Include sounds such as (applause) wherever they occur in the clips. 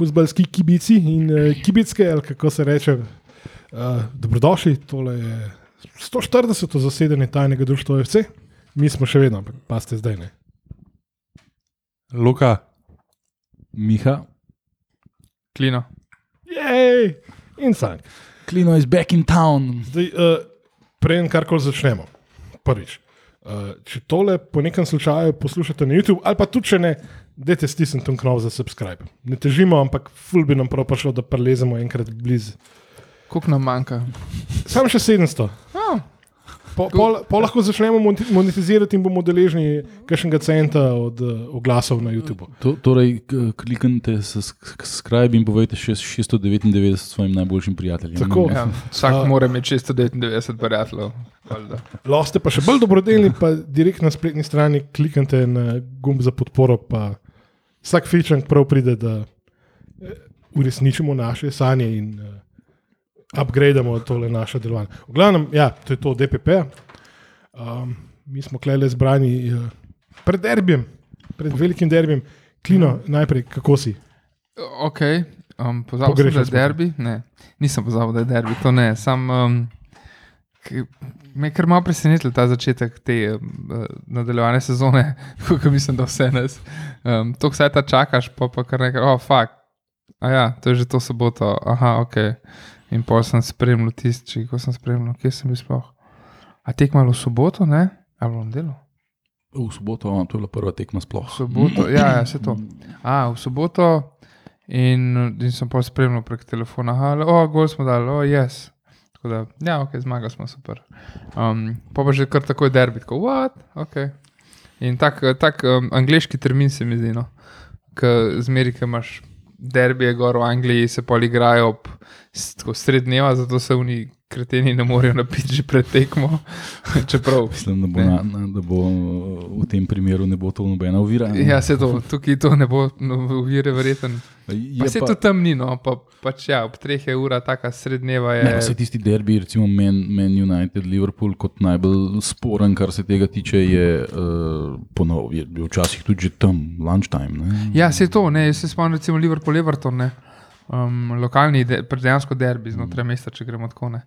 futbalski kibici in uh, kibicke, ali kako se reče. Uh, dobrodošli, tole je 140. zasedanje tajnega društva OFC, mi smo še vedno, pa ste zdaj ne. Luka, Miha, Klino. Jej! In sank. Klino is back in town. Zdaj, uh, Preden karkoli začnemo, prvič. Uh, če tole po nekem slučaju poslušate na YouTube, ali pa tudi če ne, dajte stisniti tam knov za subscribe. Ne težimo, ampak ful bi nam prav prišlo, da prelezemo enkrat blizu. Koliko nam manjka? Samo še 700. Oh, Po, po, po lahko začnemo monetizirati in bomo deležni kakšnega centa od uh, oglasov na YouTube. To, torej, kliknite subscribe in povejte še 699 svojim najboljšim prijateljem. Tako. ja. Vsak uh, mora imeti 699 prijateljev. Lahko ste pa še bolj dobrodelni, pa direkt na spletni strani kliknite na gumb za podporo. Pa vsak fičank prav pride, da eh, uresničimo naše sanje in uh, upgrademo tole naše delovanje. V glavnem, ja, to je to DPP. Um, mi smo klele zbrani uh, pred derbijem, pred velikim derbijem. Klino, najprej, kako si? Ok, um, pozabil sem, da je derbi. Ne, nisem pozabil, da je derbi, to ne. Sam, um, me je kar malo presenetil ta začetek te uh, nadaljevanje sezone, (laughs) kot mislim, da vse nas. Um, to, kar ta čakaš, pa pa kar nekaj, oh, fuck. A ja, to je že to soboto, aha, ok. In pol sem spremljal tisti, ko sem spremljal, kje sem bil sploh. A tek malo v soboto, ne? Ali bom delal? V soboto, a, to je bila prva tekma sploh. V soboto, ja, ja, se to. A, v soboto in, in sem pa spremljal prek telefona, da oh, gol smo dali, oh, yes. Tako da, ja, ok, zmagali smo super. Um, pa pa že kar tako je derbi, tako, what, ok. In tak, tak um, angliški termin se mi zdi, no. Ker zmeri, ki imaš derbije gor v Angliji, se pol igrajo ob tako sred dneva, zato se oni kreteni ne morejo napiti že pred tekmo. (laughs) Čeprav Mislim, da bo, Ne. na, da bo v tem primeru ne bo to nobena ovira. ne. Ja, se to, tukaj to ne bo no, uvire, verjeten. Je Pa se tudi tam ni, no, pa, pač ja, ob treh je ura, taka srednjeva je. Ne, vse tisti derbi, recimo Man, Man United, Liverpool, kot najbolj sporen, kar se tega tiče, je, uh, ponov, je bil včasih tudi tam, lunchtime. Ne? Ja, se to, ne, jaz se spomnim, recimo Liverpool, Everton, ne. Um, lokalni, de, dejansko derbi znotraj mesta, če gremo tako. ne.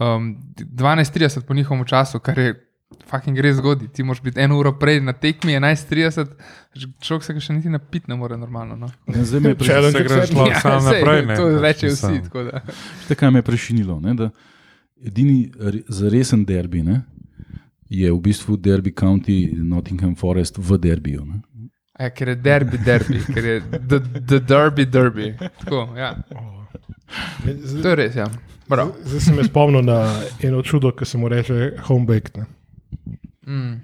Um, 12:30 po njihovem času, kar je fucking res zgodi. Ti moraš biti eno uro prej na tekmi, 11:30, človek se ga še niti napiti ne more normalno. No. Ne, Zdaj me je pre- (laughs) Challenge se greš lahko sam sej, naprej. ne, to rečejo vsi. tako da. Veste, kaj me je prešinilo? Ne? Da edini resen derbi ne? je v bistvu derbi County Nottingham Forest v derbiju. Ne? Ja, ker je derbi, derbi, ker je the, the derby, derby. Tako, ja. To je res, ja. Prav. Zdaj sem se spomnil na eno čudo, ki se mu reče home baked, ne. Mm.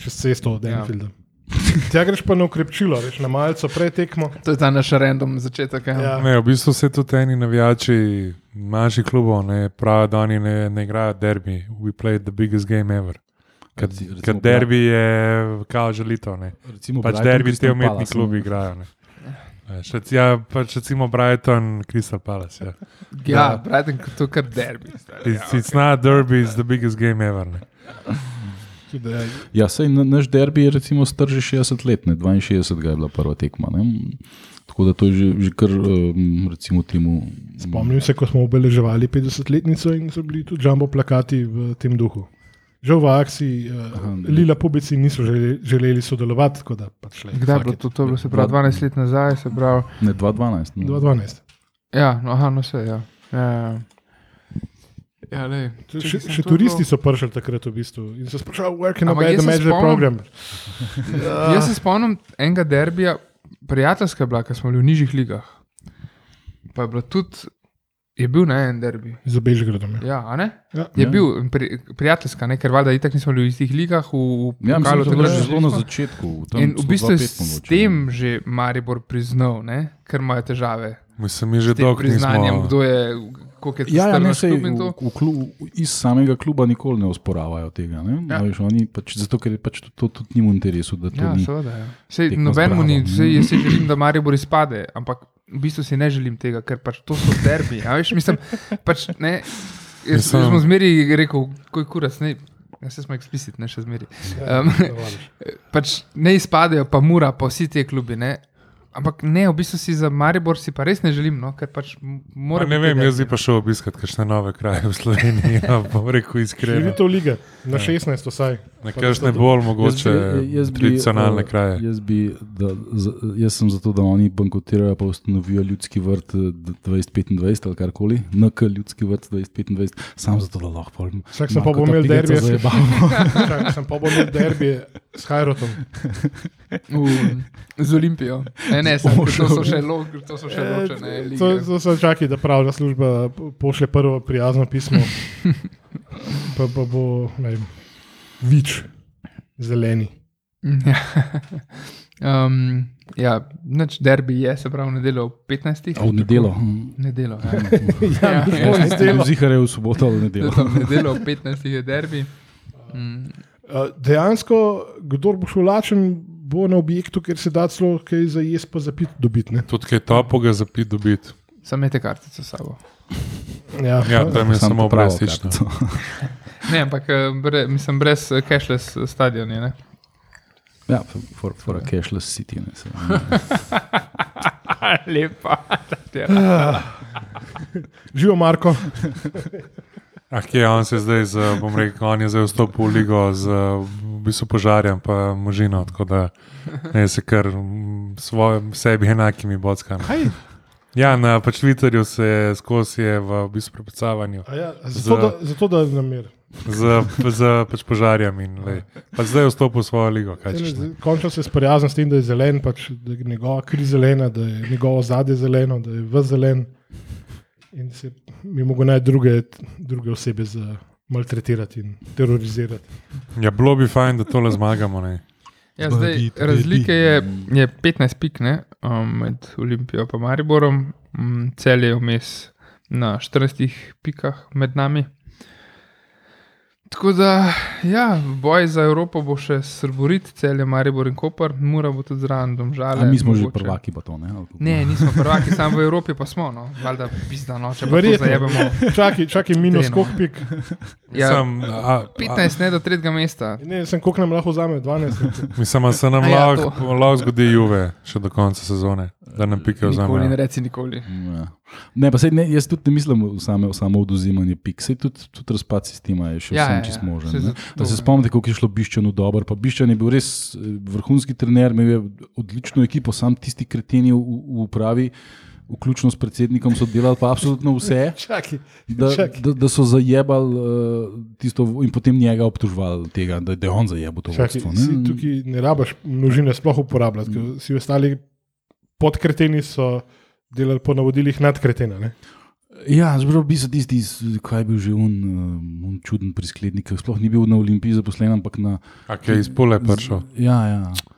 čez cesto od Enfielda. Ja. Tja greš pa na ukrepčilo, veš, na malce prej tekmo. To je ta naš random začetek. Ja. Ja. Ne, v bistvu se tudi eni navijači manjših klubov ne pravijo, da oni ne, ne igrajo derbi. We played the biggest game ever. Ker Reci- recimo ker derbi je kao želito. Ne. Recimo Pač Brighton, derbi te Crystal umetni Palace, klubi ne. igrajo. Ne. Veš, rec- Ja, pač recimo Brighton, Crystal Palace. Ja. Ja, Brighton, to kar derbi. stari. It's, it's not derby, it's the biggest game ever. Ne. Ja, sej na- naš derbi je recimo star že 60 let, ne? 62 je bila prva tekma. Ne? Tako da to je že, že kar, um, recimo, temu. Spomnim se, ko smo obeleževali 50-letnico in so bili tudi jumbo plakati v tem duhu. Žal v akciji uh, Lila Pubici niso želeli, želeli sodelovati, pač le. Kdaj je bilo to? To je bilo se pravi 12 let nazaj, se pravi. Ne, 2012. No. 2012. Ja, no, aha, no vse, ja. ja, ja. Ja, lej, Še, še turisti so prišli takrat v bistvu in so sprašvali, where can I buy the se magic spomnim- program? (laughs) Jaz se spomnim enega derbija, prijateljska je bila, ker smo bili v nižjih ligah. Pa je bilo tudi, je bil na en derbi. Za Bežgradom. Ja. Ja, a ne? Ja. Je Ja. bil pri, prijateljska, ne? ker valjda itak nismo bili v istih ligah. V, v Ja, mislim, pokalu bilo takrat že zelo na začetku. In v so bistvu je 2:5 s tem že Maribor priznal, ne? ker imajo težave Mislim, mi že dolgo priznanjem, nismo. kdo je, koliko je Ja, ja, ne, sej, v, v klub, iz samega kluba nikoli ne osporavajo tega. Ne? Ja. Veš, oni, pač, zato, ker je pač to, to tudi njim v interesu. da to Ja, ni- seveda. Ja. Sej, nobenemu ni, sej, jaz si želim, da Maribor izpade, ampak v bistvu si ne želim tega, ker pač to so derbi. Veš, mislim, pač, ne, jaz, Mislim- jaz sem zmeri rekel, koj kurac. Ne, Ja, se smo eksplicitni, ne še zmeri. Um, pač ne izpadejo, pa mura, pa vsi ti klubi. Ne. Ampak ne, v bistvu si za Maribor si pa res ne želim, no, ker pač m- Ma, mora ne vem, jaz bi pa šel obiskati kakšne nove kraje v Sloveniji. Ja, bom rekel iskreno. Širitev lige na 16, vsaj. Na kakšne bolj mogoče Jaz bi- tradicionalne eh, kraje. Jaz, bi, da, z, jaz sem zato, da oni bankrotirajo in ustanovijo ljudski vrt eh, d- 2025 ali karkoli, NK ljudski vrt 2025, sam zato, da lahko pol. Vsak sem pa Marko (laughs) bo imel derbi, jaz- sem pa bolj imel derbi s Hajrotom. V, z Olimpijo. Ne, ne, sem, to, so še lo, to so še ločene. Eh, lige. To, to se čaki, da pravna služba po- pošlje prvo prijazno pismo. (laughs) Pa, pa bo, ne vem, vič, zeleni. Ja. Um, ja, noč derbi je, se pravi, nedeljo ob 15. A v nedelo. Nedeljo, ja. (laughs) Ja, Ja, ja, ja. nedeljo. Zihar je v soboto ali. V nedeljo ob 15. je derbi. Mm, Uh, Dejansko, kdo bo šel lačen, bo na objektu, ker se da celo kaj za jesti, pa za pit dobiti. ne. Tudi kaj topoga za pit dobiti. Sam imate kartico s sabo. Ja, Ja, tam je Sam samo kartico. (laughs) Ne, ampak eh, bre, mislim, brez eh, cashless stadioni. Ne? Ja, for, for a cashless city. Ne, se, (laughs) Lepa. Živijo Marko. (laughs) Ah, kje je on se zdaj, z, bom rekel, on je zdaj vstopil v ligo z v bistvu požarjem, pa možino, tako da ne se kar svojim sebi enakimi bockami. Kaj? Ja, na pač Twitterju se je skozi je v bistvu prepucavanju A Ja, zato, da, zato, da namer. z, z pač požarjem in lej. Pa zdaj je vstopil v svojo ligo. Končno se sprijaznim s tem, da je zelen, pač, da je njegova kri zelena, da je njegovo zadje zeleno, da je v zelen. In se mi mogo najti druge, druge osebe za maltretirati in terorizirati. Ja, bilo bi fajn, da tole zmagamo. Ne. Ja, zdaj, razlike je, je 15 pik ne, um, med Olimpijo in Mariborom, um, cel je vmes na 14 pikah med nami. Tako da, ja, boj za Evropo bo še srborit, cel je Maribor in Koper, mora bo tudi zraven, domžale. A mi smo že mogoče. prvaki, pa to ne. Ne, nismo prvaki, samo v Evropi pa smo, no, valjda pizda, no, če pa to Verjetno. zajebemo. Čakaj, čakaj, minus Treno. koliko pik. Ja, Sam, a, 15 ne do tretjega mesta. Ne, sem koliko nam lahko vzame, 12. Mislim, da se nam A ja, lahko lahko zgodi Juve še do konca sezone, da nam pike Nikoli ne vzame. reci nikoli. Ja. Ne, pa sej, ne, jaz tudi ne mislim same, samo oduzimanje pik. Sej tudi, tudi razpad sistema je še Ja, vsem ja, čist ja, možen. ne. zato- Da se spomnite, kako je šlo Biščanu dobro. Pa Biščan je bil res eh, vrhunski trener, imel je odlično ekipo, sam tisti kreteni v, v upravi, vključno s predsednikom, so delali pa absolutno vse. (laughs) Čakaj, Da, čakaj. da, da so zajebali uh, tisto in potem njega obtoževali tega, da, da je on zajebil to Čakaj, vodstvo. si ne. tukaj ne rabiš množine sploh uporabljati, ker vsi ostali podkreteni so delali po navodilih nadkretena. Ne? Ja, zbral bi se tisti, kaj je bil že un, um, čuden prisklednik, ki sploh ni bil na Olimpiji zaposlen, ampak na. Kaj iz pole pršo. Ja, ja. Um,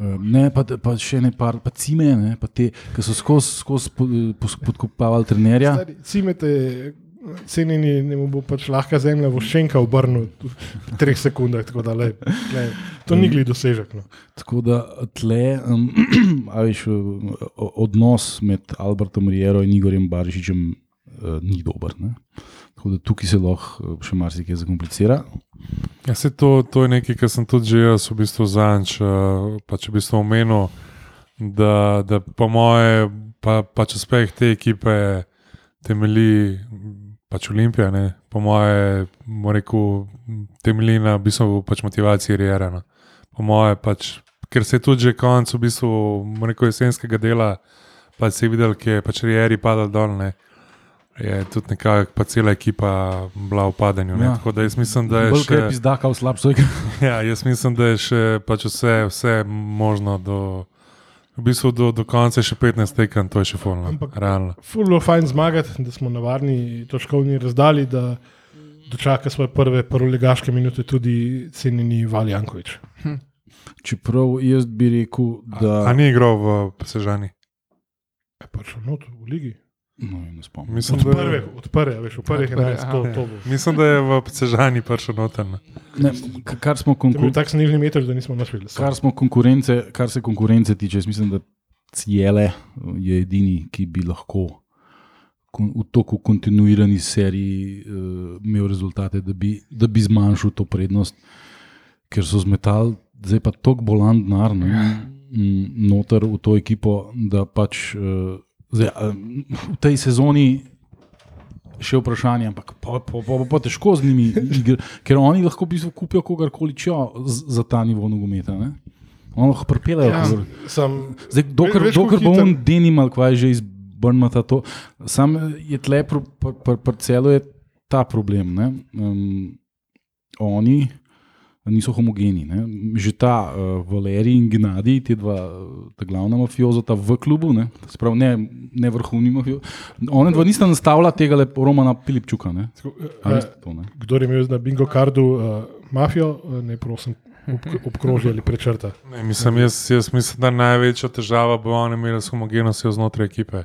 Ne, pa, pa še ne par, pa cime, ne, pa te, ki so skozi skos podkopavali trenerja. Stari, Cimete, cenjeni, ne mu bo pač lahka zemlja voščenka obrnil v treh sekundah. tako Da, lej, lej, to ni gli dosežek. No. Tako da tle, um, (clears throat) a veš, o- odnos med Albertom Riero in Igorjem Barišičem uh, ni dober. Ne? Tako da tukaj se lahko uh, še marsikaj zakomplicira. Ja, se to, to je nekaj, kar sem tudi že jaz v bistvu zanč, uh, pač v bistvu omenil, da, da po moje, pa, pač uspeh te ekipe temelji, pač Olimpija, ne, po moje, rekel, temelji na v bistvu pač motivaciji Rijera. No. Po moje, pač, ker se je tudi že konec v bistvu, rekel, jesenskega dela, pa se je videl, ki je pač Rijeri padal dol. Ne. Je tudi nekako pa cela ekipa bila v padanju. Ja. Tako da jaz mislim, da je Bolj še. krep izdaka v slabšo igro. (laughs) Ja, jaz mislim, da je še pač vse, vse možno do, v bistvu do, do konca, še 15 tekem, to je še fulno. Ampak- Realno. Fulno fajn zmagati, da smo na varni točkovni razdalji, da dočaka svoje prve prvolegaške minute tudi cenjeni Valjankovič. Čeprav jaz bi rekel, da. A ni igral v Sežani? Je pač not v ligi. No, ne spomnim. Mislim, Od da, prve, od prve, veš, v prvih Od prve, 11, to, to bo. mislim, da je v Sežani prišel noter. ne. Kar, smo To je bil konkur, tak snežni meter, da nismo našli. kar, smo konkurence, kar se konkurence tiče, jaz mislim, da Ciele je edini, ki bi lahko kon, v toku kontinuirani seriji uh, imel rezultate, da bi, da bi zmanjšal to prednost, ker so zmetali, zdaj pa tok bolan denar. mm, noter v to ekipo, da pač uh, zdaj, v tej sezoni. Še vprašanje, ampak pa, pa, pa, pa težko z njimi, igr, ker oni lahko v bistvu kupijo kogarkoli če za ta nivo nogometa. ne. Oni lahko pripeljejo. Ja. Sam, Zdaj, dokler, veš, dokler bo on denimal, kaj že iz Brnmata, to sam je tle, pri pr, pr, pr celu je ta problem. ne. Um, oni niso homogeni. Ne. Že ta uh, Valerij in Gnadi, ti dva uh, ta glavna mafiozota v klubu, ne, sprav, ne, ne vrhovni mafiozi. Oni dva nista nastavila tega le Romana Pilipčuka. Ne. Eh, veste to, ne? kdo je imel na bingo kardu uh, mafijo, uh, ne prosim, ob, obkroži ali prečrta. Ne, mislim, jaz, jaz mislim, da največja težava bo oni imeli s homogenostjo znotraj ekipe.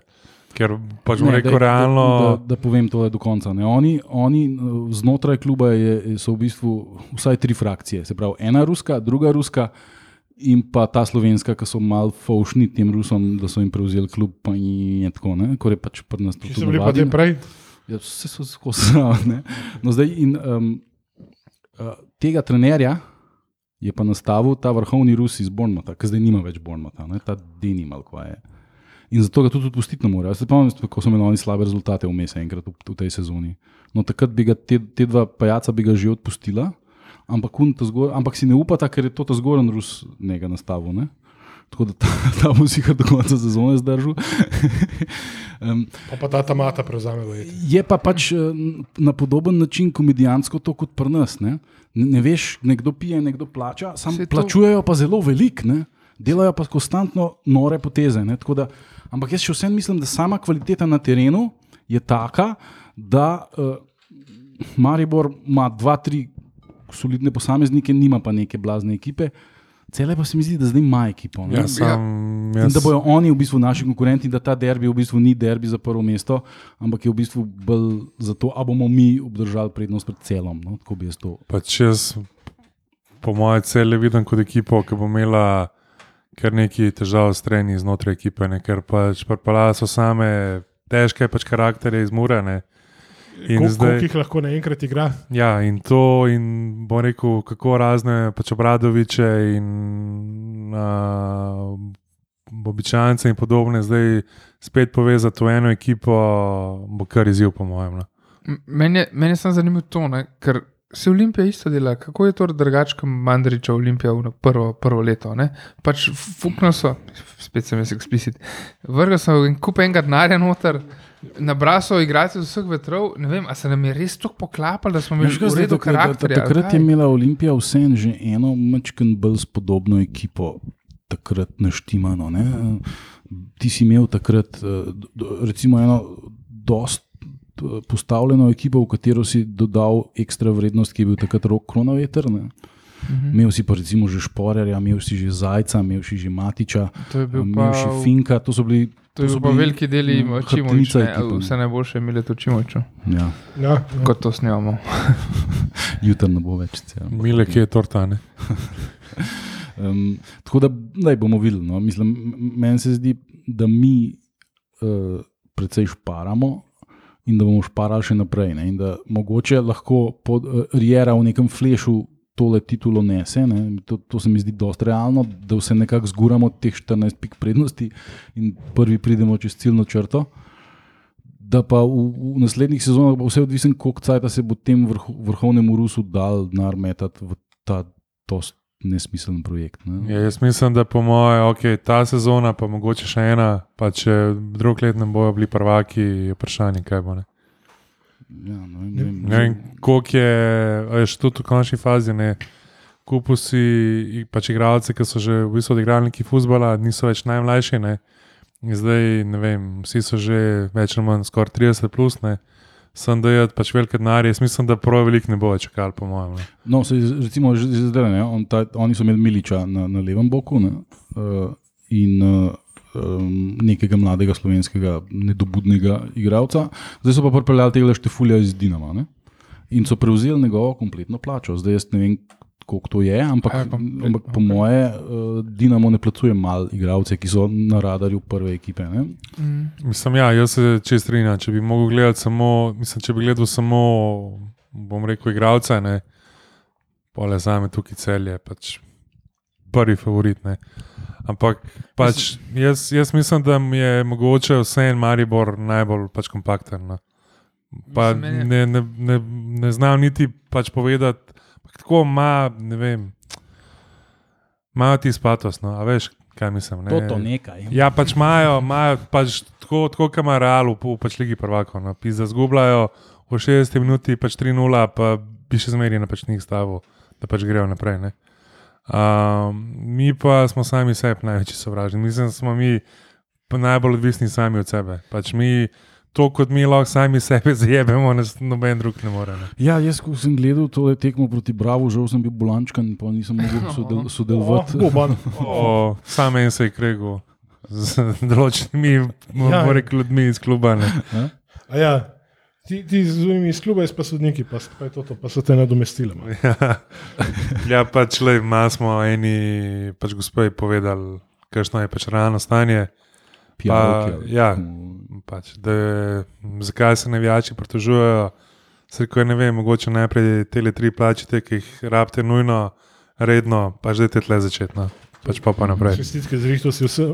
Ker pač Ne, rekel, daj, realno. Da, da, da povem to do konca. Ne. Oni, oni eh, znotraj kluba je, so v bistvu vsaj tri frakcije. Se pravi, ena ruska, druga ruska in pa ta slovenska, ki so mal faušni tem Rusom, da so jim prevzeli klub. Pa in tako, ne. Kor je pač pri nas to Če tudi so bili pa te prej, Ja, vse so skozi. No, zdaj, in, um, uh, tega trenerja je pa nastavil ta vrhovni Rus iz Bornmota, ki zdaj nima več Bornmota, ne, ta Denimal, kva je. In zato ga tudi pustiti ne morejo. Jaz se spomnim, kako so imeli oni slabe rezultate vmes enkrat v, v tej sezoni. No, takrat bi ga te, te dva pajaca bi ga že odpustila, ampak, zgor, ampak si ne upata, ker je to ta zgoren Rus njega nastavil. Ne? Tako da ta, (laughs) ta bo si ga do konca sezone zdržal. (laughs) um, pa, pa ta tamata prevzame. verjetno. Je pa pač eh, na podoben način komedijansko to kot pri nas. Ne, ne, ne veš, nekdo pije, nekdo plača, sam plačujejo pa zelo veliko, ne. delajo pa konstantno nore poteze. Ne, tako da, ampak jaz še vsem mislim, da sama kvaliteta na terenu je taka, da uh, Maribor ima dva, tri solidne posameznike, nima pa neke blazne ekipe. Cele pa se mi zdi, da zdaj ima ekipo. ne. Ja, sam, In jaz, da bodo oni v bistvu naši konkurenti, da ta derbi v bistvu ni derbi za prvo mesto, ampak je v bistvu bolj za to, ali bomo mi obdržali prednost pred celom. No? Tako bi jaz to. pač jaz, po mojem, cele vidim kot ekipo, ki bo imela kar nekaj težav s treni znotraj ekipe, ne? ker pač prpala so same težke pač karakterje iz Murane. In Ko- zdaj- Koliko jih lahko naenkrat igra? Ja, in to, in bom rekel, kako razne pač obradoviče in uh, običajce in podobne, zdaj spet povezati v eno ekipo, bo kar izziv, po mojem. No. M- Meni je, meni je samo zanimivo to, ne, ker se Olimpija isto dela. Kako je to drugače, kot Mandriča Olimpija v prvo, prvo leto? Ne? Pač fuknil so, spet sem jaz eksplicit, vrgel so en kup enega denarja noter. Nabral so igrati z vseh vetrov, ne vem, ali se nam je res tako poklapalo, da smo imeli takrat- da- da- karakter. Takrat je imela Olimpija vseeno že eno mačken bolj spodobno ekipo, takrat naštimano. Ne? Ti si imel takrat eh, recimo eno dost eh, postavljeno ekipo, v katero si dodal ekstra vrednost, ki je bil takrat rok kronoveter. Ne? Mhm. Imel si pa recimo že Šporerja, imel si že Zajca, imel si že Matiča, To je bil imel pa, si Finka, to so bili. to je so bili, veliki deli ekipe. vse najboljše je imelo to Čimoviču, Ja, Ja, ja. kot to snimamo. (laughs) jutri ne bo več. Ja. Mile, ki je tortane. Um, (laughs) tako da naj bomo videli. No. Mislim, meni se zdi, da mi uh, precej šparamo in da bomo šparali še naprej. Ne. In da mogoče lahko pod, uh, Riera v nekem flešu tole titulo nese. Ne. To, to se mi zdi dosti realno, da se nekako zguramo od teh 14 pik prednosti in prvi pridemo čez ciljno črto. Da pa v, v naslednjih sezonah bo vse odvisen, koliko časa se bo tem vrh, vrhovnemu Rusu dal denar metati v ta dost nesmiseln projekt. Ne? Ja, jaz mislim, da po mojem, okay, ta sezona, pa mogoče še ena, pa če drug let ne bojo bili prvaki, je vprašanje, kaj bo. Ne, Ja, no, ne vem, ne vem, koliko je, je še tudi v končni fazi. Ne, Kupil si i- pač igralce, ki so že v bistvu odigrali neki futbola, niso več najmlajši. Ne. In zdaj, ne vem, vsi so že več ali manj skoraj 30 plus. Ne. Sem da je pač velike denarje, jaz mislim, da prav veliko ne bo več čakali, po mojem. Ne. No, se, recimo, že zdaj, ne, on, ta, oni so imeli Miliča na, na levem boku ne, uh, in um, nekega mladega slovenskega nedobudnega igralca, zdaj so pa pripeljali tega Štefulja iz Dinama ne, in so prevzeli njegovo kompletno plačo. Zdaj jaz ne vem, koliko to je, ampak, A je pa- ampak po moje uh, Dinamo ne plačuje mal igralce, ki so na radarju prve ekipe. Ne. Mm. Mislim, ja, jaz se čest strinjam. Če bi mogel gledati samo, mislim, če bi gledal samo, bom rekel, igralce, ne, pole za me tukaj celje, pač prvi favorit. Ne. Ampak pač, jaz, jaz mislim, da mi je mogoče vse en Maribor najbolj pač kompakten. No. Pa Mislim, ne, ne, ne, ne znam niti pač povedati, tako ima, ne vem, imajo ti spatos, no, a veš, kaj mislim. Ne? To, to nekaj. Ja, pač imajo, imajo pač tako, tako kot ima Real v, pač Ligi prvakov. No. Pizda zgubljajo v 60 minuti, pač 3-0, pa bi še zmeraj na pač njih stavil, da pač grejo naprej. Ne. Um, mi pa smo sami sebi največji sovražni. Mislim, da smo mi najbolj odvisni sami od sebe. Pač mi, to kot mi lahko sami sebe zajebemo, nas noben drug ne more. Ne. Ja, jaz, ko sem gledal to tekmo proti Bravo, žal sem bil bolančkan, pa nisem mogel (laughs) sodel, Oh, sodelovati. Boban. O, sam en se je kregel z (laughs) določenimi Ja. ja. ljudmi iz kluba. Ne. A Ja, ti, ti z unimi iz kluba, jaz pa sodniki, pa, pa, je to, to, pa so te nadomestili. Ja, ja pač le, malo smo eni, pač gospodje povedali, kakšno je pač realno stanje. Pijavke, Pa, ja. Pač, da, zakaj se navijači pritožujejo? Srko je ne vem, mogoče najprej te tri plačite, ki jih rabite nujno, redno, pač dajte tle začeti. No. Pač pa pa naprej. Čestitke za rihto si vse,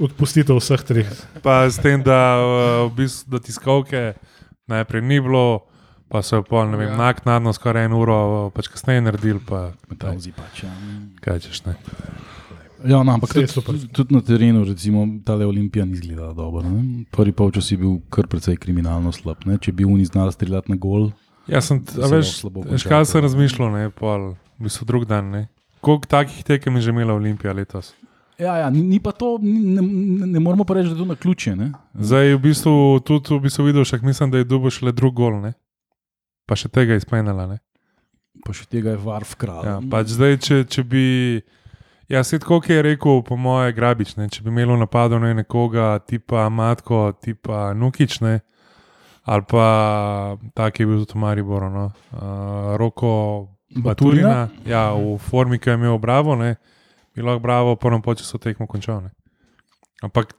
odpustitev vseh treh. Pa s tem, da, v bistvu, da tiskovke najprej ni bilo, pa so jo pol, ne vem, Ja. naknadno skoraj en uro, pač kasneje naredili, pa Metavzi pač. Ja. kaj češ ne. Ja, no, ampak tudi, tudi na terenu, recimo, ta Olimpija ni izgledala dobro. Ne? Prvi polčas je bil kar precej kriminalno slab. Ne? Če bi oni znali streljati na gol, Jaz sem, Se veš, veš, kaj sem razmišljal, ne, pol, v bistvu drug dan, ne. Koliko takih tekem je že imela Olimpija letos? ja, ja, ni, pa to, ni, ne, ne, ne moramo pa reči, da je to na ključe. Ne? Zdaj v bistvu tudi v bistvu videl, še mislim, da je dubo šele drug gol, ne. Pa še tega izpenala, ne. Pa še tega je varf kralj. Ja, pač zdaj, če, če bi. Ja, svet, koliko je rekel, po moje, grabič, ne? če bi imel v napadu ne, nekoga, tipa Matko, tipa Nukič, ne? ali pa tak je bil tudi v Mariboru, no? uh, Roko Baturina, ja, v formi, ki je imel Bravo, ne? bi lahko Bravo po prvem času tekmo končal. Ne? Ampak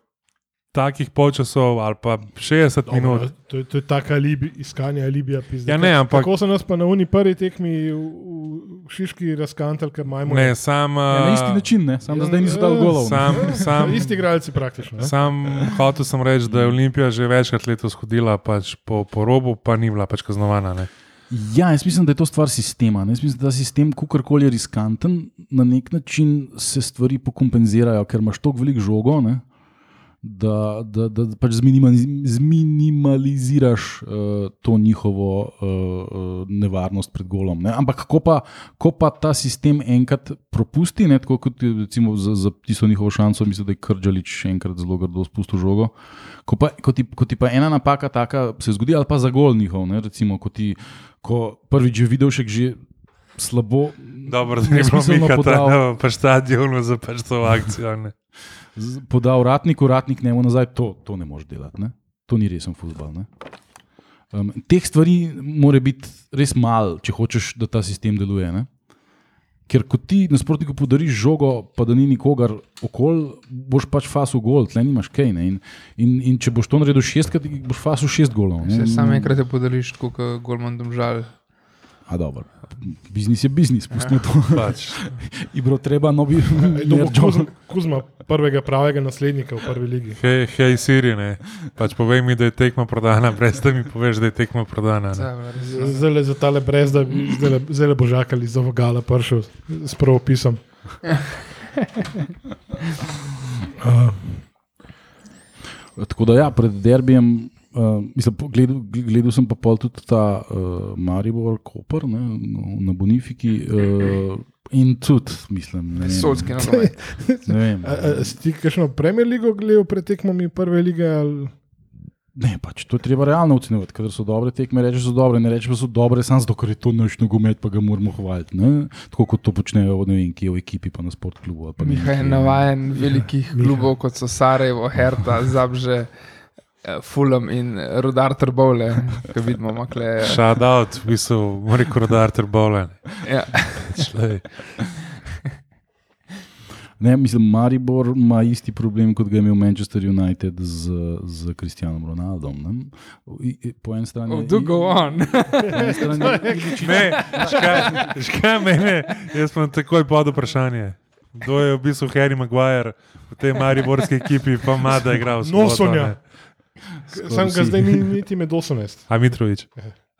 takih počasov ali pa 60 Dobro, minut. To, je- to je taka alibi, iskanje alibija. Pizde. Ja, ne, ampak- Kako so nas pa na uni prvi tekmi v, v Šiški razkantali, ker imamo. Ne, sam. Ja, na isti uh, način, ne? samo da zdaj niso dali golov. ne. Sam, sam, (laughs) Isti igralci praktično. ne. Sam hotel sem reči, da je Olimpija že večkrat letos hodila pač po, po robu, pa ni bila pač kaznovana. Ne? Ja, jaz mislim, da je to stvar sistema. ne. Jaz mislim, da sistem, kakorkoli je riskanten, na nek način se stvari pokompenzirajo, ker imaš toliko velik žogo. Ne? Da, da, da pač zminimaliz- zminimaliziraš uh, to njihovo uh, uh, nevarnost pred golom. Ne? Ampak, ko pa, ko pa ta sistem enkrat propusti, ne, tako kot recimo za, za tisto njihovo šanso, mislim, da je Krčalič enkrat zelo grdo spustil žogo. Ko, pa, ko, ti, ko ti pa ena napaka taka se zgodi, ali pa za gol njihov, ne, recimo, ko, ti, ko prvič je videl še že slabo. Dobro, da ni bilo nesmiselno Mika podal, na pač stadionu za pač to akcijo. Ne? Z- podal uratnik, njemu nazaj, to, to ne moreš delati. Ne? To ni resen futbol. ne. Um, teh stvari mora biti res malo, če hočeš, da ta sistem deluje. Ne? Ker ko ti nasprotniku podariš žogo, pa da ni nikogar okoli, boš pač fasul gol, tle nimaš kaj. ne. In, in, in če boš to naredil šestkrat, boš fasul šest golov. ne. Se sam enkrat je podeliš, kot Golman domžal. A dobro, biznis je biznis, pustimo to. (laughs) Pač. (laughs) In bilo treba novi. (laughs) Kuzma, prvega pravega naslednika v prvi ligi. Hej, hej, Siri, ne. Pač povej mi, da je tekma prodana, brez da mi poveš, da je tekma prodana. Ne. Zdaj za tale brez, da bi zdaj božakali za vogala prišel s pravopisom. Uh, Tako da ja, pred derbijem. Uh, mislim, gledal, gledal sem pa pol tudi ta uh, Maribor, Koper ne, na Bonifiki uh, in tudi, mislim, ne vem. Sodski (laughs) nogomet. Ti kakšno Premier ligo gledal pred tekmami prve lige? Ali... Ne, pač to je treba realno ocenjevati. Kadar so dobre tekme, rečeš, da so dobre, ne rečeš, da so dobre, samo zato, ker je to naš nogomet, pa ga moramo hvaliti. ne. Tako kot to počnejo ne vem, kje v ekipi, pa na sport klubu. Mihaj je navaden velikih klubov, kot so Sarajevo, Herta, Zabže, Fulham in Rudar Trbovle, ki vidimo, makle. Shout out, v bistvu, mora korodar trbolen. Ja. Ne, mislim, Maribor ima isti problem, kot ga je imel Manchester United z, z Cristianom Ronaldom. Ne? Po eni strani. Oh, do go on. Strani (laughs) Ne, škaj, škaj mene, jaz imam takoj pod vprašanje. Kdo je v bistvu Harry Maguire v tej mariborski ekipi, pa ima da igral. soboto, Nosonja. Sam ga zdaj ni niti med 18. (laughs) A Mitrovič.